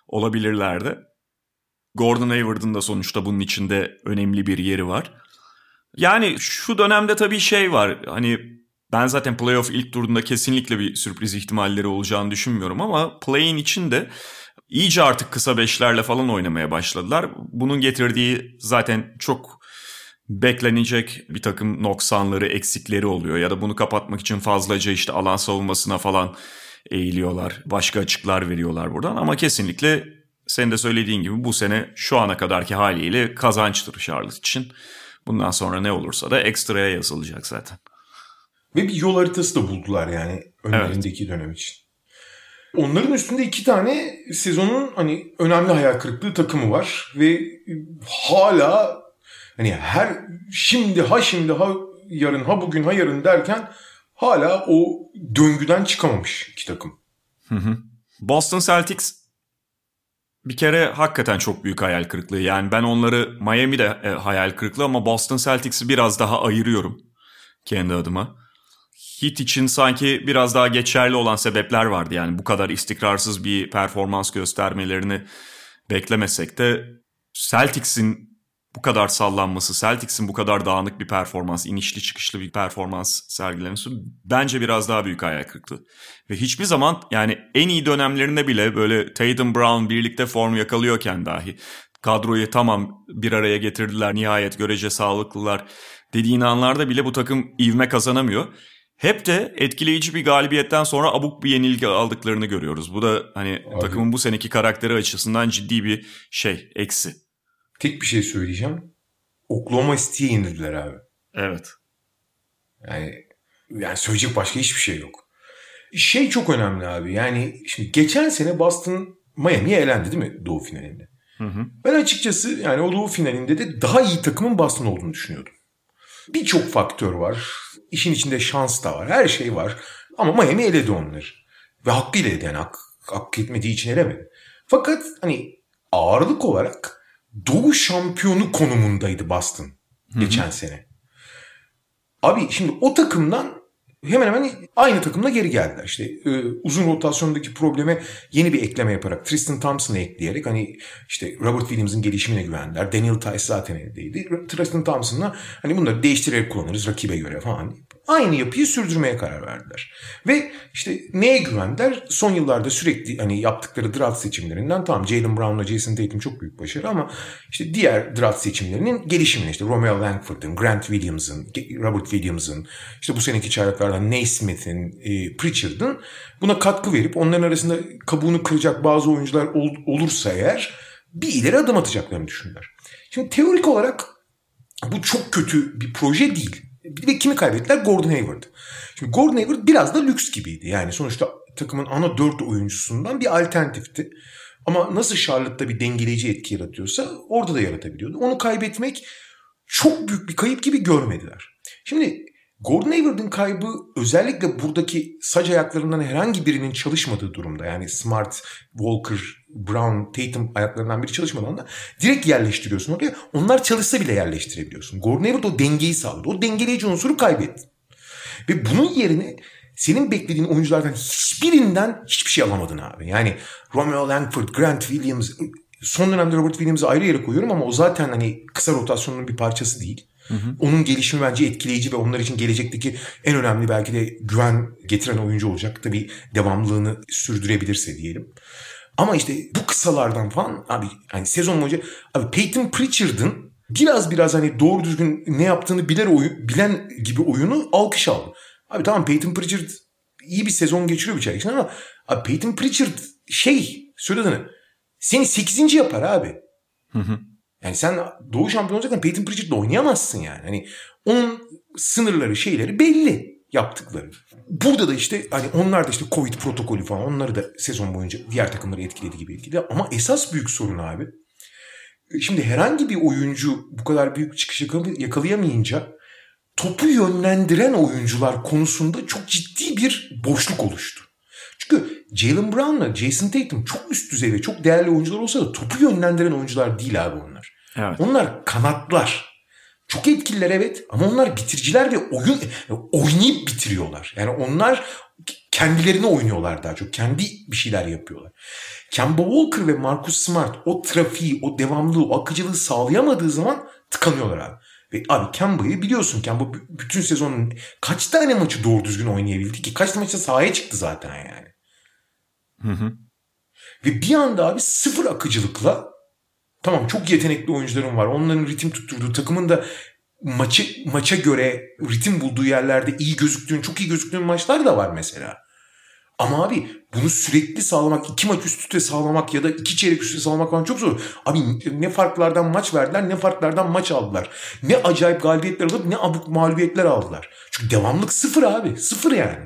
olabilirlerdi. Gordon Hayward'ın da sonuçta bunun içinde önemli bir yeri var. Yani şu dönemde tabii şey var. Hani ben zaten playoff ilk turunda kesinlikle bir sürpriz ihtimalleri olacağını düşünmüyorum ama play'in içinde iyice artık kısa beşlerle falan oynamaya başladılar. Bunun getirdiği zaten çok beklenecek bir takım noksanları, eksikleri oluyor. Ya da bunu kapatmak için fazlaca işte alan savunmasına falan eğiliyorlar. Başka açıklar veriyorlar buradan ama kesinlikle senin de söylediğin gibi bu sene şu ana kadarki haliyle kazançtır Charlotte için. Bundan sonra ne olursa da ekstraya yazılacak zaten. Ve bir yol haritası da buldular yani önlerindeki evet. dönem için. Onların üstünde iki tane sezonun hani önemli hayal kırıklığı takımı var ve hala hani her şimdi ha şimdi ha yarın ha bugün ha yarın derken hala o döngüden çıkamamış iki takım. Hı hı. Boston Celtics bir kere hakikaten çok büyük hayal kırıklığı. Yani ben onları Miami'de e, hayal kırıklığı ama Boston Celtics'i biraz daha ayırıyorum kendi adıma. Heat için sanki biraz daha geçerli olan sebepler vardı. Yani bu kadar istikrarsız bir performans göstermelerini beklemesek de Celtics'in bu kadar sallanması, Celtics'in bu kadar dağınık bir performans, inişli çıkışlı bir performans sergilemesi bence biraz daha büyük hayal kırıklığı. Ve hiçbir zaman yani en iyi dönemlerinde bile böyle Tatum Brown birlikte form yakalıyorken dahi kadroyu tamam bir araya getirdiler nihayet görece sağlıklılar dediğin anlarda bile bu takım ivme kazanamıyor. Hep de etkileyici bir galibiyetten sonra abuk bir yenilgi aldıklarını görüyoruz. Bu da hani Abi. takımın bu seneki karakteri açısından ciddi bir şey, eksi. Tek bir şey söyleyeceğim. Oklahoma City'ye yenildiler abi. Evet. Yani yani söyleyecek başka hiçbir şey yok. Şey çok önemli abi. Yani şimdi geçen sene Boston Miami'ye elendi değil mi Doğu finalinde? Hı hı. Ben açıkçası yani o Doğu finalinde de daha iyi takımın Boston olduğunu düşünüyordum. Birçok faktör var. İşin içinde şans da var. Her şey var. Ama Miami eledi onları. Ve hakkıyla eledi yani. Hak, hak etmediği için elemedi. Fakat hani ağırlık olarak Doğu şampiyonu konumundaydı Boston Hı-hı. geçen sene. Abi şimdi o takımdan hemen hemen aynı takımla geri geldiler. İşte e, uzun rotasyondaki probleme yeni bir ekleme yaparak Tristan Thompson'ı ekleyerek hani işte Robert Williams'ın gelişimine güvendiler. Daniel Tice zaten eldeydi. Tristan Thompson'la hani bunları değiştirerek kullanırız rakibe göre falan aynı yapıyı sürdürmeye karar verdiler. Ve işte neye güvendiler? Son yıllarda sürekli hani yaptıkları draft seçimlerinden tamam Jalen Brown'la Jason Tatum çok büyük başarı ama işte diğer draft seçimlerinin gelişimine işte Romeo Langford'ın, Grant Williams'ın, Robert Williams'ın, işte bu seneki çaylaklardan Naismith'in, e, Pritchard'ın buna katkı verip onların arasında kabuğunu kıracak bazı oyuncular ol, olursa eğer bir ileri adım atacaklarını düşündüler. Şimdi teorik olarak bu çok kötü bir proje değil. Ve kimi kaybettiler? Gordon Hayward. Şimdi Gordon Hayward biraz da lüks gibiydi. Yani sonuçta takımın ana dört oyuncusundan bir alternatifti. Ama nasıl Charlotte'da bir dengeleyici etki yaratıyorsa orada da yaratabiliyordu. Onu kaybetmek çok büyük bir kayıp gibi görmediler. Şimdi Gordon Hayward'ın kaybı özellikle buradaki sac ayaklarından herhangi birinin çalışmadığı durumda yani Smart, Walker, Brown, Tatum ayaklarından biri çalışmadığında direkt yerleştiriyorsun oraya. Onlar çalışsa bile yerleştirebiliyorsun. Gordon Hayward o dengeyi sağladı. O dengeleyici unsuru kaybetti. Ve bunun yerine senin beklediğin oyunculardan hiçbirinden hiçbir şey alamadın abi. Yani Romeo Langford, Grant Williams son dönemde Robert Williams'ı ayrı yere koyuyorum ama o zaten hani kısa rotasyonun bir parçası değil. Hı hı. Onun gelişimi bence etkileyici ve onlar için gelecekteki en önemli belki de güven getiren oyuncu olacak. Tabii devamlılığını sürdürebilirse diyelim. Ama işte bu kısalardan falan abi hani sezon boyunca abi Peyton Pritchard'ın biraz biraz hani doğru düzgün ne yaptığını bilen, oyun, bilen gibi oyunu alkış aldı. Abi tamam Peyton Pritchard iyi bir sezon geçiriyor bir çay ama abi Peyton Pritchard şey söylediğini seni 8. yapar abi. Hı hı. Yani sen Doğu şampiyonu olacaksan Peyton Pritchard'la oynayamazsın yani. Hani onun sınırları şeyleri belli yaptıkları. Burada da işte hani onlar da işte Covid protokolü falan onları da sezon boyunca diğer takımları etkiledi gibi etkiledi. Ama esas büyük sorun abi. Şimdi herhangi bir oyuncu bu kadar büyük çıkış yakalayamayınca topu yönlendiren oyuncular konusunda çok ciddi bir boşluk oluştu. Çünkü Jalen Brown'la Jason Tatum çok üst düzey ve çok değerli oyuncular olsa da topu yönlendiren oyuncular değil abi onlar. Evet. Onlar kanatlar. Çok etkililer evet ama onlar bitiriciler ve oyun oynayıp bitiriyorlar. Yani onlar kendilerini oynuyorlar daha çok. Kendi bir şeyler yapıyorlar. Kemba Walker ve Marcus Smart o trafiği, o devamlılığı, o akıcılığı sağlayamadığı zaman tıkanıyorlar abi. Ve abi Kemba'yı biliyorsun. Kemba bütün sezonun kaç tane maçı doğru düzgün oynayabildi ki? Kaç maçta sahaya çıktı zaten yani. Hı hı. Ve bir anda abi sıfır akıcılıkla tamam çok yetenekli oyuncularım var. Onların ritim tutturduğu takımın da maçı maça göre ritim bulduğu yerlerde iyi gözüktüğün, çok iyi gözüktüğün maçlar da var mesela. Ama abi bunu sürekli sağlamak, iki maç üst üste sağlamak ya da iki çeyrek üst üste sağlamak falan çok zor. Abi ne farklardan maç verdiler ne farklardan maç aldılar. Ne acayip galibiyetler alıp ne abuk mağlubiyetler aldılar. Çünkü devamlık sıfır abi. Sıfır yani.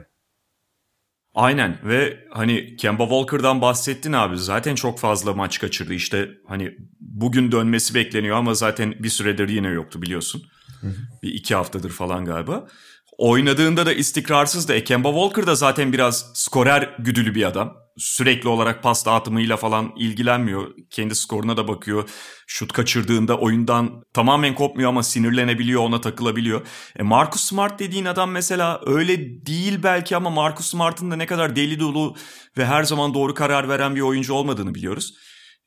Aynen ve hani Kemba Walker'dan bahsettin abi zaten çok fazla maç kaçırdı işte hani bugün dönmesi bekleniyor ama zaten bir süredir yine yoktu biliyorsun. Hı hı. Bir iki haftadır falan galiba. Oynadığında da istikrarsız da Kemba Walker da zaten biraz skorer güdülü bir adam. Sürekli olarak pas dağıtımıyla falan ilgilenmiyor. Kendi skoruna da bakıyor. Şut kaçırdığında oyundan tamamen kopmuyor ama sinirlenebiliyor, ona takılabiliyor. E Marcus Smart dediğin adam mesela öyle değil belki ama Marcus Smart'ın da ne kadar deli dolu ve her zaman doğru karar veren bir oyuncu olmadığını biliyoruz.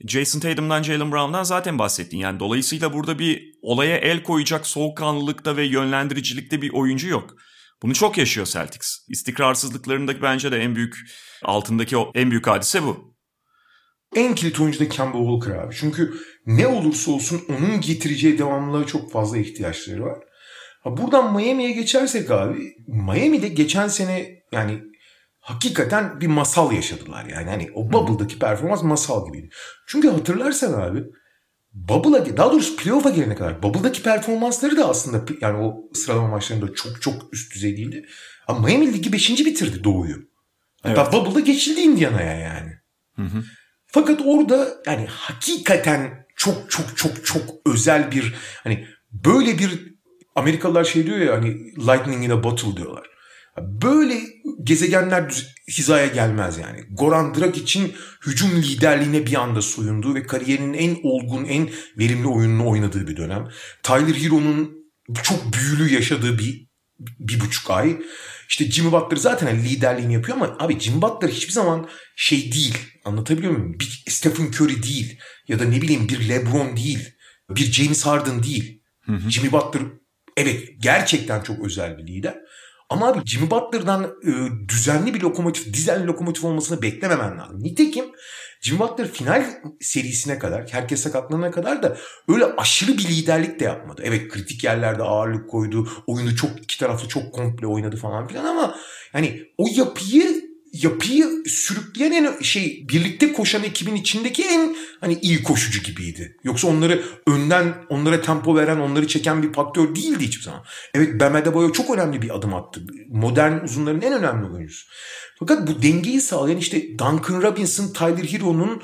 Jason Tatum'dan, Jalen Brown'dan zaten bahsettin. Yani dolayısıyla burada bir olaya el koyacak soğukkanlılıkta ve yönlendiricilikte bir oyuncu yok. Bunu çok yaşıyor Celtics. İstikrarsızlıklarındaki bence de en büyük altındaki o en büyük hadise bu. En kilit oyuncu da Kemba Walker abi. Çünkü ne olursa olsun onun getireceği devamlılığa çok fazla ihtiyaçları var. buradan Miami'ye geçersek abi Miami'de geçen sene yani hakikaten bir masal yaşadılar yani. Hani o Bubble'daki performans masal gibiydi. Çünkü hatırlarsan abi Bubble'a daha doğrusu playoff'a gelene kadar Bubble'daki performansları da aslında yani o sıralama maçlarında çok çok üst düzey değildi. Ama Miami Ligi 5. bitirdi Doğu'yu. Hatta evet. Bubble'da geçildi Indiana'ya yani. Hı hı. Fakat orada yani hakikaten çok çok çok çok özel bir hani böyle bir Amerikalılar şey diyor ya hani lightning in a bottle diyorlar. Böyle gezegenler hizaya gelmez yani. Goran Dragic'in hücum liderliğine bir anda soyunduğu ve kariyerinin en olgun, en verimli oyununu oynadığı bir dönem. Tyler Hero'nun çok büyülü yaşadığı bir bir buçuk ay. İşte Jimmy Butler zaten liderliğini yapıyor ama abi Jimmy Butler hiçbir zaman şey değil. Anlatabiliyor muyum? Bir Stephen Curry değil. Ya da ne bileyim bir LeBron değil. Bir James Harden değil. Hı hı. Jimmy Butler evet gerçekten çok özel bir lider. Ama abi Jimmy Butler'dan e, düzenli bir lokomotif, dizel lokomotif olmasını beklememen lazım. Nitekim Jimmy Butler final serisine kadar, herkes sakatlanana kadar da öyle aşırı bir liderlik de yapmadı. Evet kritik yerlerde ağırlık koydu, oyunu çok iki taraflı çok komple oynadı falan filan ama yani o yapıyı yapıyı sürükleyen en şey birlikte koşan ekibin içindeki en hani iyi koşucu gibiydi. Yoksa onları önden onlara tempo veren, onları çeken bir faktör değildi hiçbir zaman. Evet Bam Adebayo çok önemli bir adım attı. Modern uzunların en önemli oyuncusu. Fakat bu dengeyi sağlayan işte Duncan Robinson, Tyler Hero'nun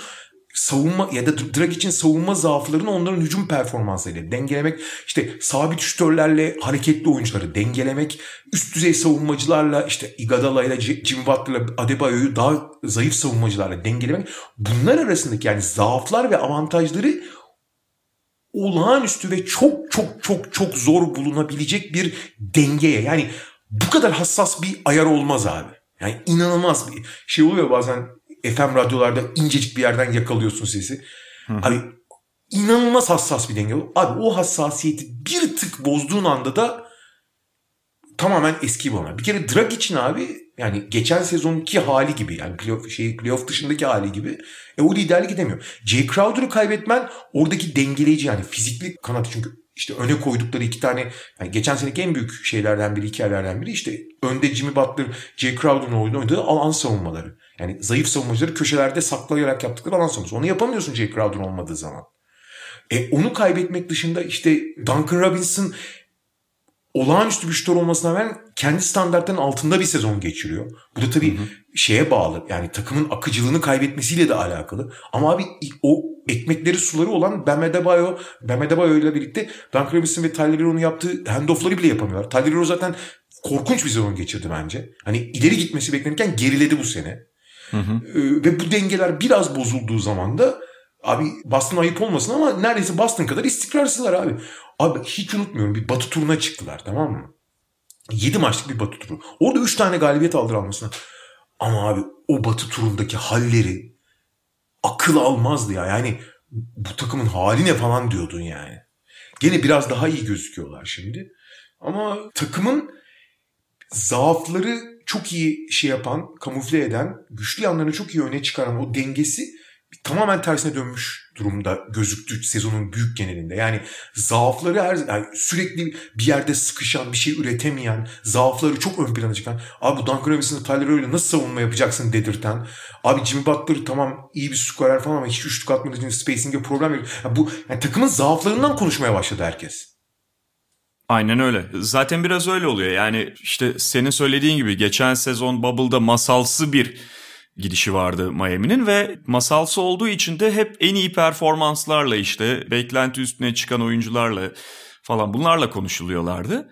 savunma ya da Drag için savunma zaaflarını onların hücum performansıyla dengelemek, işte sabit şütörlerle hareketli oyuncuları dengelemek, üst düzey savunmacılarla işte Iguodala ile Jim Butler'la Adebayo'yu daha zayıf savunmacılarla dengelemek. Bunlar arasındaki yani zaaflar ve avantajları olağanüstü ve çok çok çok çok zor bulunabilecek bir dengeye yani bu kadar hassas bir ayar olmaz abi. Yani inanılmaz bir şey oluyor bazen FM radyolarda incecik bir yerden yakalıyorsun sesi. Hı. Abi inanılmaz hassas bir denge. Abi o hassasiyeti bir tık bozduğun anda da tamamen eski bir olay. Bir kere Drag için abi yani geçen sezonki hali gibi yani playoff, şey, playoff dışındaki hali gibi e, o liderlik gidemiyor. Jay Crowder'ı kaybetmen oradaki dengeleyici yani fizikli kanat çünkü işte öne koydukları iki tane yani geçen seneki en büyük şeylerden biri hikayelerden biri işte önde Jimmy Butler, Jay Crowder'ın oynadığı alan savunmaları. Yani zayıf savunmacıları köşelerde saklayarak yaptıkları alan savunması. Onu yapamıyorsun Jay Crowder olmadığı zaman. E, onu kaybetmek dışında işte Duncan Robinson olağanüstü bir şutör olmasına rağmen kendi standartların altında bir sezon geçiriyor. Bu da tabii hı hı. şeye bağlı. Yani takımın akıcılığını kaybetmesiyle de alakalı. Ama abi o ekmekleri suları olan Bam Adebayo, Bam Adebayo ile birlikte Duncan Robinson ve Tyler Hero'nun yaptığı handoff'ları bile yapamıyorlar. Tyler Hero zaten korkunç bir sezon geçirdi bence. Hani ileri gitmesi beklenirken geriledi bu sene. Hı hı. Ee, ve bu dengeler biraz bozulduğu zaman da Abi Boston ayıp olmasın ama neredeyse Boston kadar istikrarsızlar abi. Abi hiç unutmuyorum bir batı turuna çıktılar tamam mı? 7 maçlık bir batı turu. Orada 3 tane galibiyet aldır almasına. Ama abi o batı turundaki halleri akıl almazdı ya. Yani bu takımın hali ne falan diyordun yani. Gene biraz daha iyi gözüküyorlar şimdi. Ama takımın zaafları çok iyi şey yapan, kamufle eden, güçlü yanlarını çok iyi öne çıkaran o dengesi tamamen tersine dönmüş durumda gözüktü sezonun büyük genelinde. Yani zaafları her yani sürekli bir yerde sıkışan, bir şey üretemeyen, zaafları çok ön plana çıkan. Abi bu Duncan Robinson'ı Tyler öyle nasıl savunma yapacaksın dedirten. Abi Jimmy Butler tamam iyi bir skorer falan ama hiç üçlük atmadığı için spacing'e problem yok. Yani bu yani takımın zaaflarından konuşmaya başladı herkes. Aynen öyle. Zaten biraz öyle oluyor. Yani işte senin söylediğin gibi geçen sezon Bubble'da masalsı bir gidişi vardı Miami'nin ve masalsı olduğu için de hep en iyi performanslarla işte beklenti üstüne çıkan oyuncularla falan bunlarla konuşuluyorlardı.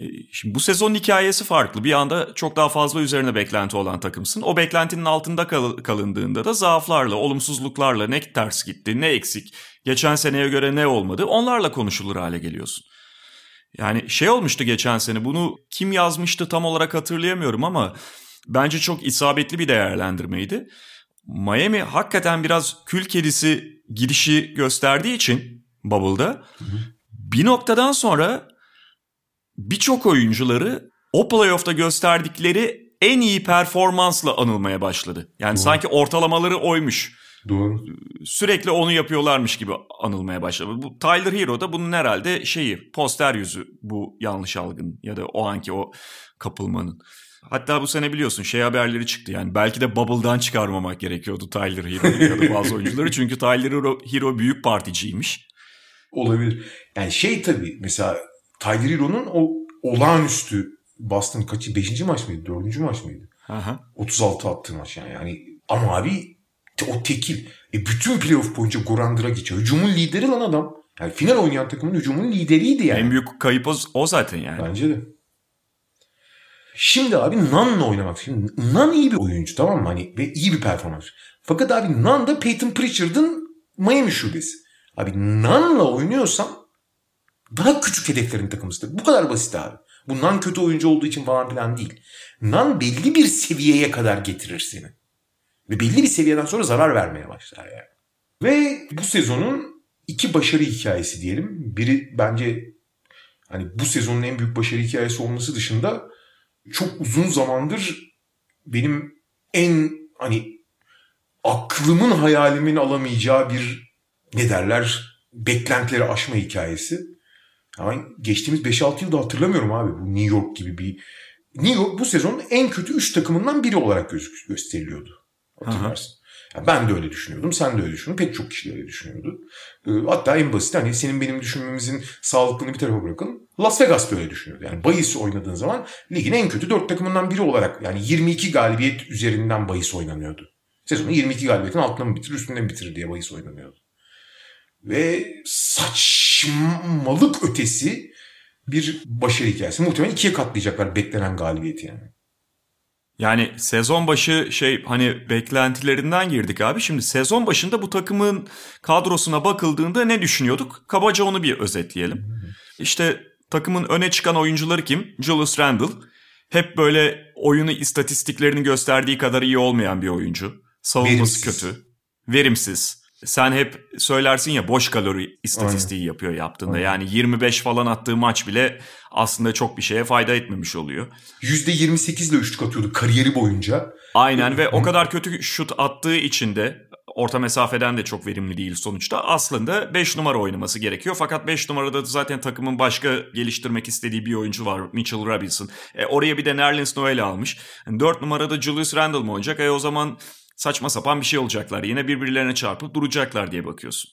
E, şimdi bu sezon hikayesi farklı. Bir anda çok daha fazla üzerine beklenti olan takımsın. O beklentinin altında kal- kalındığında da zaaflarla, olumsuzluklarla ne ters gitti, ne eksik, geçen seneye göre ne olmadı onlarla konuşulur hale geliyorsun. Yani şey olmuştu geçen sene bunu kim yazmıştı tam olarak hatırlayamıyorum ama bence çok isabetli bir değerlendirmeydi. Miami hakikaten biraz kül kedisi girişi gösterdiği için Bubble'da bir noktadan sonra birçok oyuncuları o playoff'ta gösterdikleri en iyi performansla anılmaya başladı. Yani Doğru. sanki ortalamaları oymuş. Doğru. Sürekli onu yapıyorlarmış gibi anılmaya başladı. Bu Tyler Hero da bunun herhalde şeyi poster yüzü bu yanlış algın ya da o anki o kapılmanın. Hatta bu sene biliyorsun şey haberleri çıktı yani belki de Bubble'dan çıkarmamak gerekiyordu Tyler Hero ya da bazı oyuncuları (laughs) çünkü Tyler Hero, Hero büyük particiymiş. Olabilir. Yani şey tabii mesela Tyler Hero'nun o olağanüstü Boston kaçı 5. maç mıydı 4. maç mıydı? Aha. 36 attı maç yani. yani ama abi o tekil. E bütün playoff boyunca Goran Dragic hücumun lideri lan adam. Yani final oynayan takımın hücumun lideriydi yani. En büyük kayıp o, o zaten yani. Bence de. Şimdi abi Nan'la oynamak. Şimdi Nan iyi bir oyuncu tamam mı? Hani ve iyi bir performans. Fakat abi Nan da Peyton Pritchard'ın Miami şubesi. Abi Nan'la oynuyorsan daha küçük hedeflerin takımısıdır. Bu kadar basit abi. Bu Nan kötü oyuncu olduğu için falan filan değil. Nan belli bir seviyeye kadar getirir seni. Ve belli bir seviyeden sonra zarar vermeye başlar yani. Ve bu sezonun iki başarı hikayesi diyelim. Biri bence hani bu sezonun en büyük başarı hikayesi olması dışında çok uzun zamandır benim en hani aklımın hayalimin alamayacağı bir ne derler beklentileri aşma hikayesi. Yani geçtiğimiz 5-6 yılda hatırlamıyorum abi bu New York gibi bir New York bu sezonun en kötü 3 takımından biri olarak gösteriliyordu. Hatırlarsın. Yani ben de öyle düşünüyordum. Sen de öyle düşünüyordun. Pek çok kişi de öyle düşünüyordu. Ee, hatta en basit hani senin benim düşünmemizin sağlıklığını bir tarafa bırakalım. Las Vegas böyle düşünüyordu. Yani bahis oynadığın zaman ligin en kötü dört takımından biri olarak yani 22 galibiyet üzerinden bahis oynanıyordu. Sezonu 22 galibiyetin altında mı bitirir üstünde mi bitirir diye bahis oynanıyordu. Ve saçmalık ötesi bir başarı hikayesi. Muhtemelen ikiye katlayacaklar beklenen galibiyeti yani. Yani sezon başı şey hani beklentilerinden girdik abi. Şimdi sezon başında bu takımın kadrosuna bakıldığında ne düşünüyorduk? Kabaca onu bir özetleyelim. İşte takımın öne çıkan oyuncuları kim? Julius Randle. Hep böyle oyunu istatistiklerini gösterdiği kadar iyi olmayan bir oyuncu. Savunması Verimsiz. kötü. Verimsiz. Sen hep söylersin ya boş kalori istatistiği Aynen. yapıyor yaptığında. Aynen. Yani 25 falan attığı maç bile aslında çok bir şeye fayda etmemiş oluyor. %28 ile üçlük atıyordu kariyeri boyunca. Aynen ve o kadar kötü şut attığı için de orta mesafeden de çok verimli değil sonuçta. Aslında 5 numara oynaması gerekiyor. Fakat 5 numarada da zaten takımın başka geliştirmek istediği bir oyuncu var. Mitchell Robinson. E, oraya bir de Nerlens Noel almış. 4 numarada Julius Randle mı olacak? E o zaman saçma sapan bir şey olacaklar. Yine birbirlerine çarpıp duracaklar diye bakıyorsun.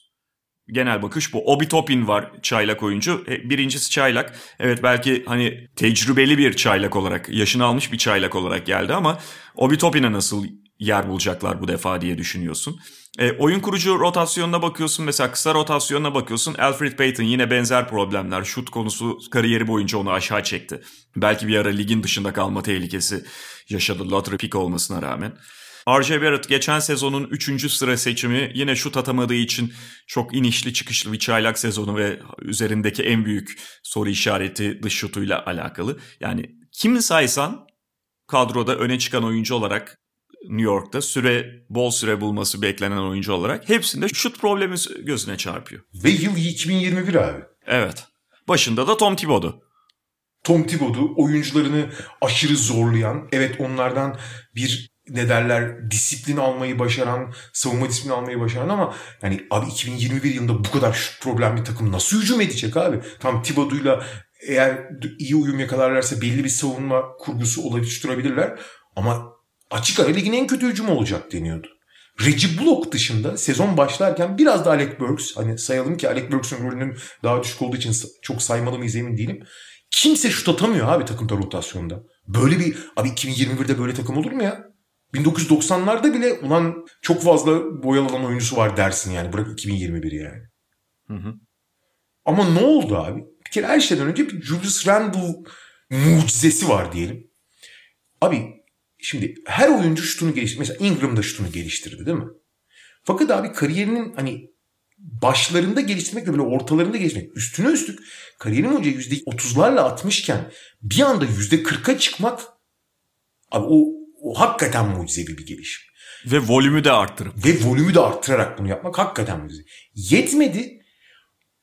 Genel bakış bu. Obi Topin var çaylak oyuncu. E, birincisi çaylak. Evet belki hani tecrübeli bir çaylak olarak, yaşını almış bir çaylak olarak geldi ama Obi Topin'e nasıl yer bulacaklar bu defa diye düşünüyorsun. E, oyun kurucu rotasyonuna bakıyorsun mesela kısa rotasyonuna bakıyorsun. Alfred Payton yine benzer problemler. Şut konusu kariyeri boyunca onu aşağı çekti. Belki bir ara ligin dışında kalma tehlikesi yaşadı lottery pick olmasına rağmen. R.J. Barrett geçen sezonun 3. sıra seçimi yine şut atamadığı için çok inişli çıkışlı bir çaylak sezonu ve üzerindeki en büyük soru işareti dış şutuyla alakalı. Yani kimi saysan kadroda öne çıkan oyuncu olarak New York'ta süre bol süre bulması beklenen oyuncu olarak hepsinde şut problemi gözüne çarpıyor. Ve yıl 2021 abi. Evet. Başında da Tom Thibodeau. Tom Thibodeau oyuncularını aşırı zorlayan, evet onlardan bir ne derler disiplin almayı başaran, savunma disiplini almayı başaran ama yani abi 2021 yılında bu kadar şut problem bir takım nasıl hücum edecek abi? Tam Thibodeau'yla eğer iyi uyum yakalarlarsa belli bir savunma kurgusu oluşturabilirler ama açık ara ligin en kötü hücumu olacak deniyordu. Reggie Block dışında sezon başlarken biraz da Alec Burks hani sayalım ki Alec Burks'un rolünün daha düşük olduğu için çok saymalı mıyız emin değilim. Kimse şut atamıyor abi takımda rotasyonda. Böyle bir abi 2021'de böyle takım olur mu ya? 1990'larda bile ulan çok fazla boyalanan oyuncusu var dersin yani. Bırak 2021 yani. Hı hı. Ama ne oldu abi? Bir kere her şeyden önce bir Julius Randle mucizesi var diyelim. Abi Şimdi her oyuncu şutunu geliştirdi. Mesela Ingram da şutunu geliştirdi değil mi? Fakat abi kariyerinin hani başlarında geliştirmek ve böyle ortalarında geliştirmek üstüne üstlük kariyerin önce %30'larla atmışken bir anda %40'a çıkmak abi o, o hakikaten mucizevi bir gelişim. Ve volümü de arttırıp. Ve volümü de arttırarak bunu yapmak hakikaten mucizevi. Yetmedi.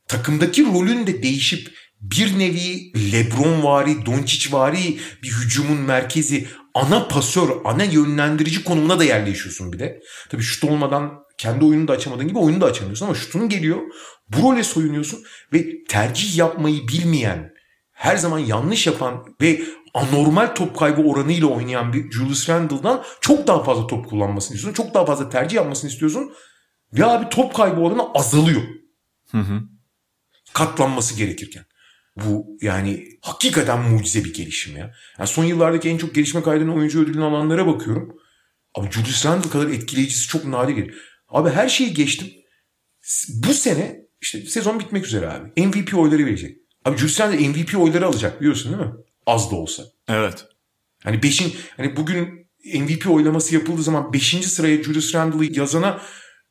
Takımdaki rolün de değişip bir nevi Lebron vari, Doncic vari bir hücumun merkezi ana pasör, ana yönlendirici konumuna da yerleşiyorsun bir de. Tabii şut olmadan kendi oyunu da açamadığın gibi oyunu da açamıyorsun ama şutun geliyor. Bu role soyunuyorsun ve tercih yapmayı bilmeyen, her zaman yanlış yapan ve anormal top kaybı oranıyla oynayan bir Julius Randle'dan çok daha fazla top kullanmasını istiyorsun. Çok daha fazla tercih yapmasını istiyorsun. Ve abi top kaybı oranı azalıyor. Hı hı. Katlanması gerekirken. Bu yani hakikaten mucize bir gelişim ya. Yani son yıllardaki en çok gelişme kaydeden oyuncu ödülünü alanlara bakıyorum. Abi Julius Randle kadar etkileyicisi çok nadir. Abi her şeyi geçtim. Bu sene işte sezon bitmek üzere abi. MVP oyları verecek. Abi Julius Randle MVP oyları alacak biliyorsun değil mi? Az da olsa. Evet. Hani beşin hani bugün MVP oylaması yapıldığı zaman 5. sıraya Julius Randle'ı yazana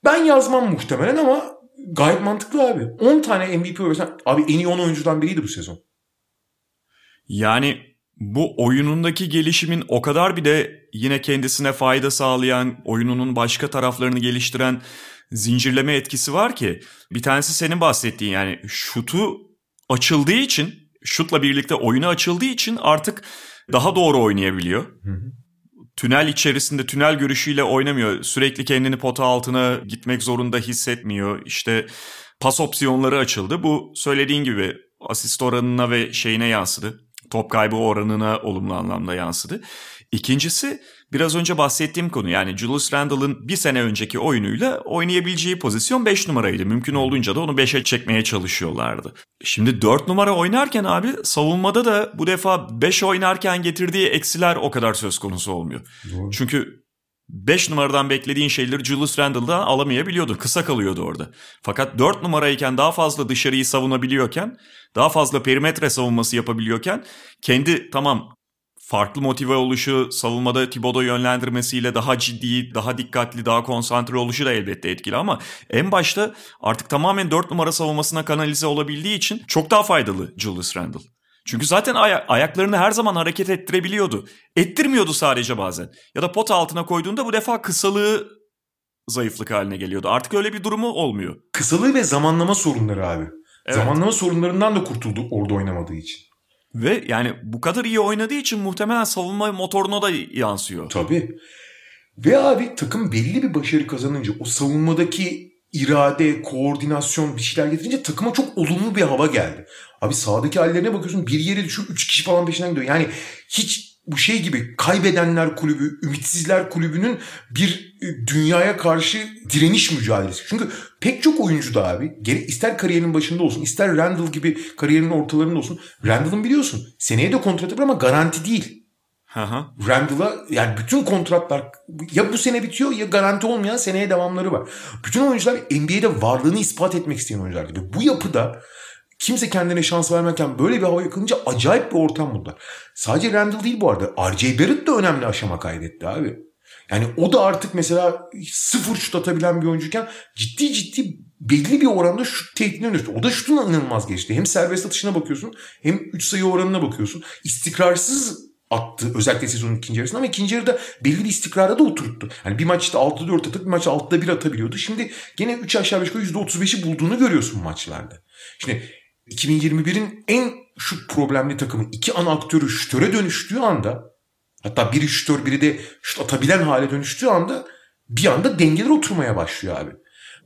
ben yazmam muhtemelen ama Gayet mantıklı abi. 10 tane MVP versen abi en iyi 10 oyuncudan biriydi bu sezon. Yani bu oyunundaki gelişimin o kadar bir de yine kendisine fayda sağlayan, oyununun başka taraflarını geliştiren zincirleme etkisi var ki. Bir tanesi senin bahsettiğin yani şutu açıldığı için, şutla birlikte oyunu açıldığı için artık daha doğru oynayabiliyor. Hı hı tünel içerisinde tünel görüşüyle oynamıyor. Sürekli kendini pota altına gitmek zorunda hissetmiyor. İşte pas opsiyonları açıldı. Bu söylediğin gibi asist oranına ve şeyine yansıdı. Top kaybı oranına olumlu anlamda yansıdı. İkincisi biraz önce bahsettiğim konu yani Julius Randle'ın bir sene önceki oyunuyla oynayabileceği pozisyon 5 numaraydı. Mümkün olduğunca da onu 5'e çekmeye çalışıyorlardı. Şimdi 4 numara oynarken abi savunmada da bu defa 5 oynarken getirdiği eksiler o kadar söz konusu olmuyor. Doğru. Çünkü 5 numaradan beklediğin şeyleri Julius Randle'dan alamayabiliyordun. Kısa kalıyordu orada. Fakat 4 numarayken daha fazla dışarıyı savunabiliyorken, daha fazla perimetre savunması yapabiliyorken kendi tamam farklı motive oluşu, savunmada Thibodeau yönlendirmesiyle daha ciddi, daha dikkatli, daha konsantre oluşu da elbette etkili ama en başta artık tamamen 4 numara savunmasına kanalize olabildiği için çok daha faydalı Julius Randle. Çünkü zaten ay- ayaklarını her zaman hareket ettirebiliyordu. Ettirmiyordu sadece bazen. Ya da pot altına koyduğunda bu defa kısalığı zayıflık haline geliyordu. Artık öyle bir durumu olmuyor. Kısalığı ve zamanlama sorunları abi. Evet. Zamanlama sorunlarından da kurtuldu orada oynamadığı için. Ve yani bu kadar iyi oynadığı için muhtemelen savunma motoruna da yansıyor. Tabii. Ve abi takım belli bir başarı kazanınca o savunmadaki irade, koordinasyon bir şeyler getirince takıma çok olumlu bir hava geldi. Abi sağdaki hallerine bakıyorsun bir yere düşüyor 3 kişi falan peşinden gidiyor. Yani hiç bu şey gibi kaybedenler kulübü, ümitsizler kulübünün bir e, dünyaya karşı direniş mücadelesi. Çünkü pek çok oyuncu da abi ister kariyerinin başında olsun ister Randall gibi kariyerinin ortalarında olsun. Randall'ın biliyorsun seneye de kontratı var ama garanti değil. Randall'a yani bütün kontratlar ya bu sene bitiyor ya garanti olmayan seneye devamları var. Bütün oyuncular NBA'de varlığını ispat etmek isteyen oyuncular. Ve bu yapıda kimse kendine şans vermezken böyle bir hava yakalayınca acayip bir ortam buldular. Sadece Randall değil bu arada. RJ Barrett de önemli aşama kaydetti abi. Yani o da artık mesela sıfır şut atabilen bir oyuncuyken ciddi ciddi belli bir oranda şut tehdidine dönüştü. O da şutun inanılmaz geçti. Hem serbest atışına bakıyorsun hem 3 sayı oranına bakıyorsun. İstikrarsız attı özellikle sezonun ikinci yarısında ama ikinci yarıda belli bir istikrara da oturttu. Yani bir maçta 6'da 4 atıp bir maçta 6'da 1 atabiliyordu. Şimdi gene 3 aşağı 5 yukarı %35'i bulduğunu görüyorsun maçlarda. Şimdi 2021'in en şut problemli takımı iki ana aktörü şütöre dönüştüğü anda hatta biri şütör biri de şut atabilen hale dönüştüğü anda bir anda dengeler oturmaya başlıyor abi.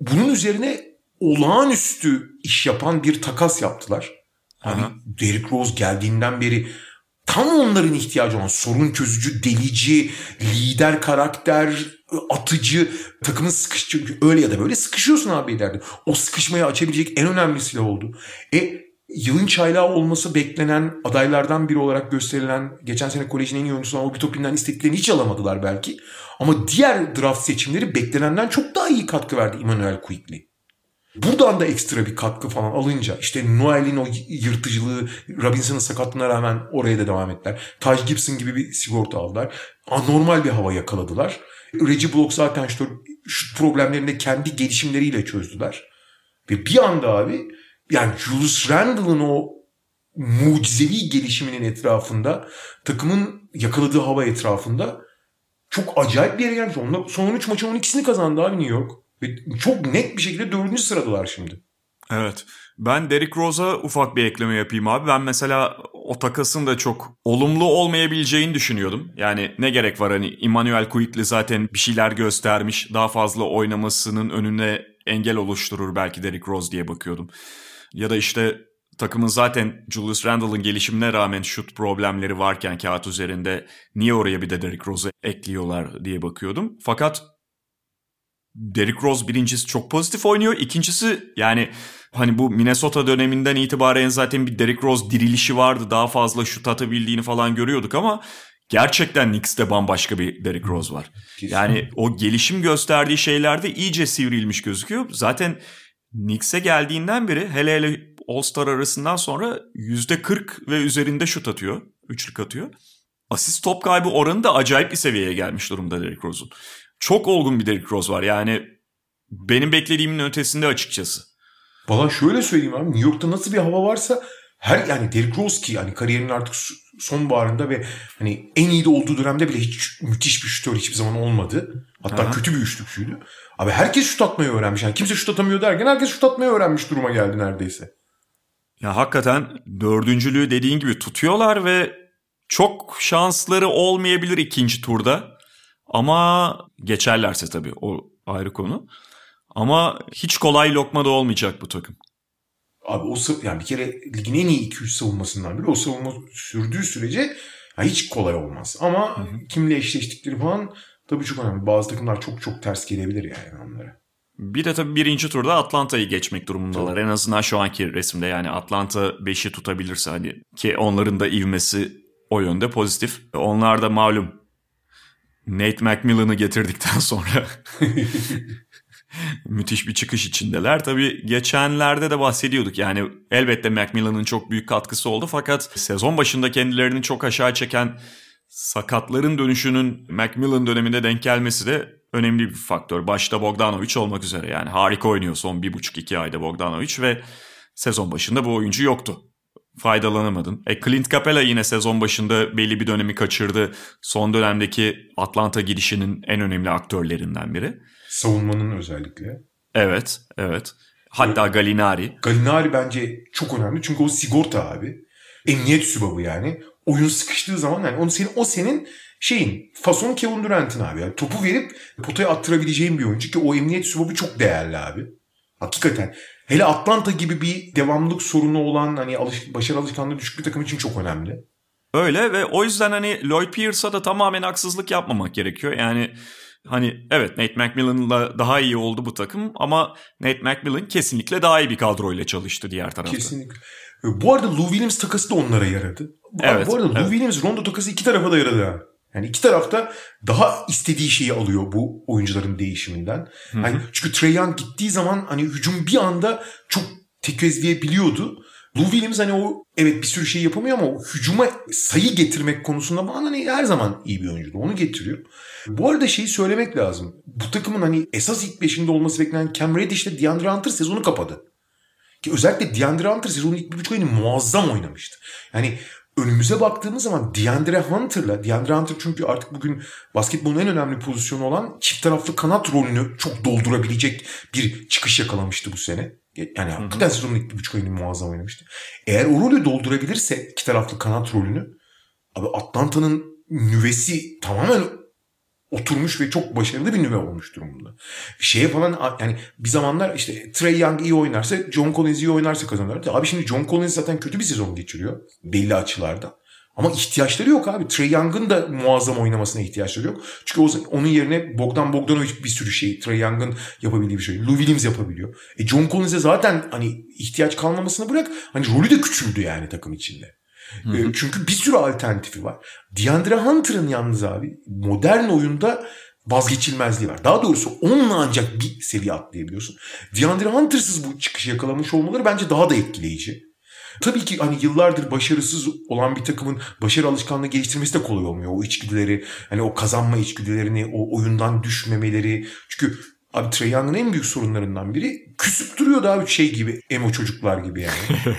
Bunun üzerine olağanüstü iş yapan bir takas yaptılar. Hani. Derrick Rose geldiğinden beri tam onların ihtiyacı olan sorun çözücü, delici, lider karakter, atıcı, takımın sıkış çünkü öyle ya da böyle sıkışıyorsun abi ileride. O sıkışmayı açabilecek en önemli silah oldu. E yılın çaylağı olması beklenen adaylardan biri olarak gösterilen geçen sene kolejin en iyi oyuncusu olan Obi Toppin'den istediklerini hiç alamadılar belki. Ama diğer draft seçimleri beklenenden çok daha iyi katkı verdi Emmanuel Quickly. Buradan da ekstra bir katkı falan alınca işte Noel'in o yırtıcılığı Robinson'ın sakatlığına rağmen oraya da devam ettiler. Taj Gibson gibi bir sigorta aldılar. Anormal bir hava yakaladılar. Reggie Block zaten işte şu problemlerini kendi gelişimleriyle çözdüler. Ve bir anda abi yani Julius Randle'ın o mucizevi gelişiminin etrafında takımın yakaladığı hava etrafında çok acayip bir yere gelmiş. Onlar son 13 maçın 12'sini kazandı abi New York. Ve çok net bir şekilde dördüncü sıradalar şimdi. Evet. Ben Derrick Rose'a ufak bir ekleme yapayım abi. Ben mesela o takasın da çok olumlu olmayabileceğini düşünüyordum. Yani ne gerek var hani Emmanuel Quickly zaten bir şeyler göstermiş. Daha fazla oynamasının önüne engel oluşturur belki Derrick Rose diye bakıyordum. Ya da işte takımın zaten Julius Randle'ın gelişimine rağmen şut problemleri varken kağıt üzerinde niye oraya bir de Derrick Rose'u ekliyorlar diye bakıyordum. Fakat Derrick Rose birincisi çok pozitif oynuyor. İkincisi yani hani bu Minnesota döneminden itibaren zaten bir Derrick Rose dirilişi vardı. Daha fazla şut atabildiğini falan görüyorduk ama gerçekten Knicks'te bambaşka bir Derrick Rose var. Yani o gelişim gösterdiği şeylerde iyice sivrilmiş gözüküyor. Zaten Knicks'e geldiğinden beri hele hele All-Star arasından sonra %40 ve üzerinde şut atıyor. Üçlük atıyor. Asist top kaybı oranı da acayip bir seviyeye gelmiş durumda Derrick Rose'un. Çok olgun bir Derrick Rose var. Yani benim beklediğimin ötesinde açıkçası. Valla şöyle söyleyeyim abi. New York'ta nasıl bir hava varsa her yani Derrick Rose ki yani kariyerinin artık sonbaharında ve hani en iyi de olduğu dönemde bile hiç müthiş bir şutör hiçbir zaman olmadı. Hatta Aha. kötü bir üçlükçüydü. Abi herkes şut atmayı öğrenmiş. Yani kimse şut atamıyor derken herkes şut atmayı öğrenmiş duruma geldi neredeyse. Ya hakikaten dördüncülüğü dediğin gibi tutuyorlar ve çok şansları olmayabilir ikinci turda. Ama geçerlerse tabii o ayrı konu. Ama hiç kolay lokma da olmayacak bu takım. Abi o yani bir kere ligin en iyi 2-3 savunmasından biri o savunma sürdüğü sürece ya hiç kolay olmaz. Ama kimle eşleştikleri falan tabii çok önemli. Bazı takımlar çok çok ters gelebilir yani onlara. Bir de tabii birinci turda Atlanta'yı geçmek durumundalar. En azından şu anki resimde yani Atlanta 5'i tutabilirse hani ki onların da ivmesi o yönde pozitif. Onlar da malum Nate McMillan'ı getirdikten sonra (laughs) müthiş bir çıkış içindeler. Tabii geçenlerde de bahsediyorduk. Yani elbette Macmillan'ın çok büyük katkısı oldu fakat sezon başında kendilerini çok aşağı çeken sakatların dönüşünün Macmillan döneminde denk gelmesi de önemli bir faktör. Başta Bogdanovic olmak üzere yani harika oynuyor son bir buçuk iki ayda Bogdanovic ve sezon başında bu oyuncu yoktu. Faydalanamadın. E Clint Capela yine sezon başında belli bir dönemi kaçırdı. Son dönemdeki Atlanta girişinin en önemli aktörlerinden biri. Savunmanın özellikle. Evet, evet. Hatta Galinari. Galinari bence çok önemli çünkü o sigorta abi. Emniyet sübabı yani. Oyun sıkıştığı zaman yani onu senin, o senin şeyin fason Kevin Durant'in abi. Yani topu verip potaya attırabileceğin bir oyuncu ki o emniyet sübabı çok değerli abi. Hakikaten. Hele Atlanta gibi bir devamlılık sorunu olan hani alış, başarı alışkanlığı düşük bir takım için çok önemli. Öyle ve o yüzden hani Lloyd Pierce'a da tamamen haksızlık yapmamak gerekiyor. Yani hani evet Nate McMillan'la daha iyi oldu bu takım ama Nate McMillan kesinlikle daha iyi bir kadroyla çalıştı diğer tarafta. Kesinlikle. Bu arada Lou Williams takası da onlara yaradı. Evet, bu arada evet. Lou Williams Rondo takası iki tarafa da yaradı. Yani iki tarafta daha istediği şeyi alıyor bu oyuncuların değişiminden. Hani çünkü Trae Young gittiği zaman hani hücum bir anda çok tekezleyebiliyordu. Lou Williams hani o evet bir sürü şey yapamıyor ama hücuma sayı getirmek konusunda bana hani her zaman iyi bir oyuncuydu. Onu getiriyor. Bu arada şeyi söylemek lazım. Bu takımın hani esas ilk beşinde olması beklenen Cam Reddish ile DeAndre Hunter sezonu kapadı. Ki özellikle DeAndre Hunter sezonun ilk bir buçuk ayını muazzam oynamıştı. Yani önümüze baktığımız zaman DeAndre Hunter'la, DeAndre Hunter çünkü artık bugün basketbolun en önemli pozisyonu olan çift taraflı kanat rolünü çok doldurabilecek bir çıkış yakalamıştı bu sene. Yani hakikaten sezonun ilk bir buçuk ayını muazzam oynamıştı. Eğer o rolü doldurabilirse iki taraflı kanat rolünü abi Atlanta'nın nüvesi tamamen oturmuş ve çok başarılı bir nüve olmuş durumda. Şeye falan yani bir zamanlar işte Trey Young iyi oynarsa John Collins iyi oynarsa kazanırlar. Abi şimdi John Collins zaten kötü bir sezon geçiriyor belli açılarda. Ama ihtiyaçları yok abi. Trey Young'ın da muazzam oynamasına ihtiyaçları yok. Çünkü o, onun yerine Bogdan Bogdanovic bir sürü şey. Trey Young'ın yapabildiği bir şey. Lou Williams yapabiliyor. E John Collins'e zaten hani ihtiyaç kalmamasını bırak. Hani rolü de küçüldü yani takım içinde. E, çünkü bir sürü alternatifi var. DeAndre Hunter'ın yalnız abi modern oyunda vazgeçilmezliği var. Daha doğrusu onunla ancak bir seviye atlayabiliyorsun. DeAndre Hunter'sız bu çıkışı yakalamış olmaları bence daha da etkileyici. Tabii ki hani yıllardır başarısız olan bir takımın başarı alışkanlığı geliştirmesi de kolay olmuyor. O içgüdüleri, hani o kazanma içgüdülerini, o oyundan düşmemeleri. Çünkü abi Trae Young'ın en büyük sorunlarından biri küsüp duruyordu abi şey gibi, emo çocuklar gibi yani. (laughs)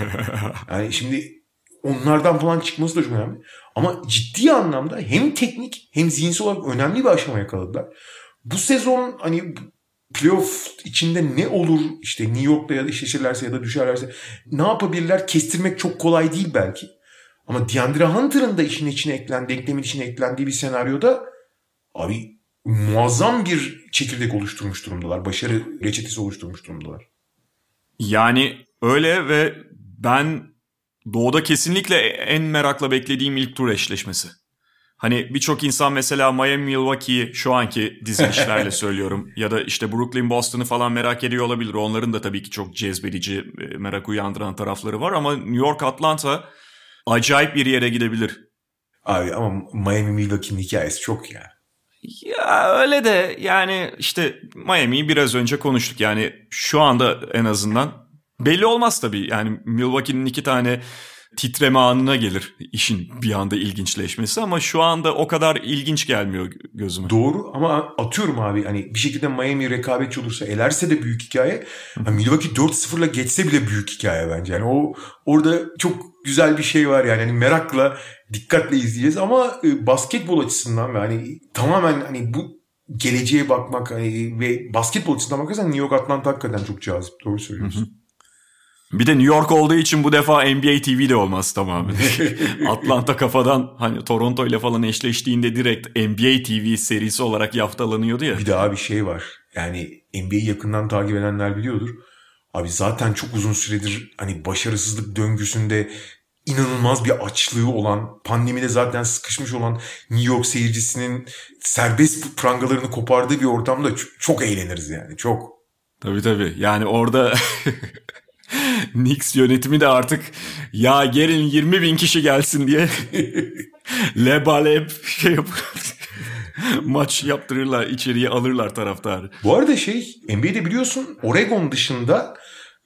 yani şimdi onlardan falan çıkması da çok önemli. Ama ciddi anlamda hem teknik hem zihinsel olarak önemli bir aşama yakaladılar. Bu sezon hani playoff içinde ne olur işte New York'ta ya da eşleşirlerse ya da düşerlerse ne yapabilirler kestirmek çok kolay değil belki. Ama DeAndre Hunter'ın da işin içine eklen, denklemin içine eklendiği bir senaryoda abi muazzam bir çekirdek oluşturmuş durumdalar. Başarı reçetesi oluşturmuş durumdalar. Yani öyle ve ben Doğu'da kesinlikle en merakla beklediğim ilk tur eşleşmesi. Hani birçok insan mesela Miami Milwaukee'yi şu anki dizilişlerle (laughs) söylüyorum ya da işte Brooklyn Boston'ı falan merak ediyor olabilir. Onların da tabii ki çok cezbedici, merak uyandıran tarafları var ama New York Atlanta acayip bir yere gidebilir. Abi ama Miami Milwaukee'nin hikayesi çok ya. Ya öyle de yani işte Miami'yi biraz önce konuştuk. Yani şu anda en azından belli olmaz tabii. Yani Milwaukee'nin iki tane titreme anına gelir işin bir anda ilginçleşmesi ama şu anda o kadar ilginç gelmiyor gözüme. Doğru ama atıyorum abi hani bir şekilde Miami rekabetçi olursa elerse de büyük hikaye. Yani Milwaukee 4-0'la geçse bile büyük hikaye bence. Yani o orada çok güzel bir şey var yani. yani merakla dikkatle izleyeceğiz ama e, basketbol açısından ve hani tamamen hani bu geleceğe bakmak hani, ve basketbol açısından bakarsan New York Atlanta hakikaten çok cazip. Doğru söylüyorsun. Bir de New York olduğu için bu defa NBA TV de olmaz tamamen. (laughs) Atlanta kafadan hani Toronto ile falan eşleştiğinde direkt NBA TV serisi olarak yaftalanıyordu ya. Bir daha bir şey var. Yani NBA'yi yakından takip edenler biliyordur. Abi zaten çok uzun süredir hani başarısızlık döngüsünde inanılmaz bir açlığı olan, pandemide zaten sıkışmış olan New York seyircisinin serbest prangalarını kopardığı bir ortamda çok eğleniriz yani. Çok. Tabii tabii. Yani orada (laughs) (laughs) Knicks yönetimi de artık ya gelin 20 bin kişi gelsin diye (laughs) lebalep şey yap (laughs) maç yaptırırlar içeriye alırlar taraftarı. Bu arada şey NBA'de biliyorsun Oregon dışında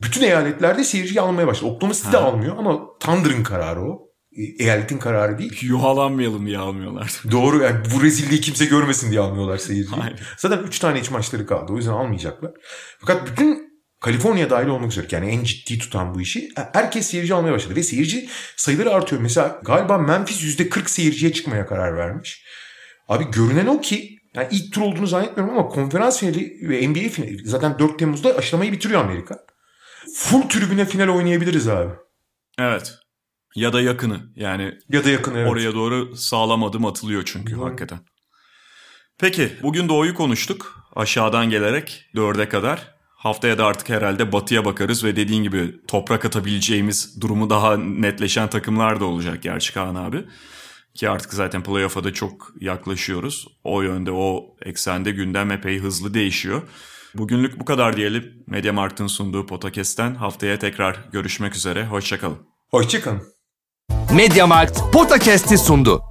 bütün eyaletlerde seyirciyi almaya başladı. Oklahoma City de almıyor ama Thunder'ın kararı o. E, eyaletin kararı değil. Yuhalanmayalım diye almıyorlar. Doğru yani bu rezilliği kimse görmesin diye almıyorlar seyirciyi. Aynen. Zaten 3 tane iç maçları kaldı o yüzden almayacaklar. Fakat bütün Kaliforniya dahil olmak üzere yani en ciddi tutan bu işi herkes seyirci almaya başladı ve seyirci sayıları artıyor. Mesela galiba Memphis %40 seyirciye çıkmaya karar vermiş. Abi görünen o ki yani ilk tur olduğunu zannetmiyorum ama konferans finali ve NBA finali zaten 4 Temmuz'da aşılamayı bitiriyor Amerika. Full tribüne final oynayabiliriz abi. Evet. Ya da yakını yani. Ya da yakın evet. Oraya doğru sağlam adım atılıyor çünkü Doğru. hakikaten. Peki bugün doğuyu konuştuk. Aşağıdan gelerek dörde kadar. Haftaya da artık herhalde batıya bakarız ve dediğin gibi toprak atabileceğimiz durumu daha netleşen takımlar da olacak gerçi Kaan abi. Ki artık zaten playoff'a da çok yaklaşıyoruz. O yönde o eksende gündem epey hızlı değişiyor. Bugünlük bu kadar diyelim. Media Markt'ın sunduğu podcast'ten haftaya tekrar görüşmek üzere. Hoşçakalın. Hoşçakalın. Mediamarkt Podcast'i sundu.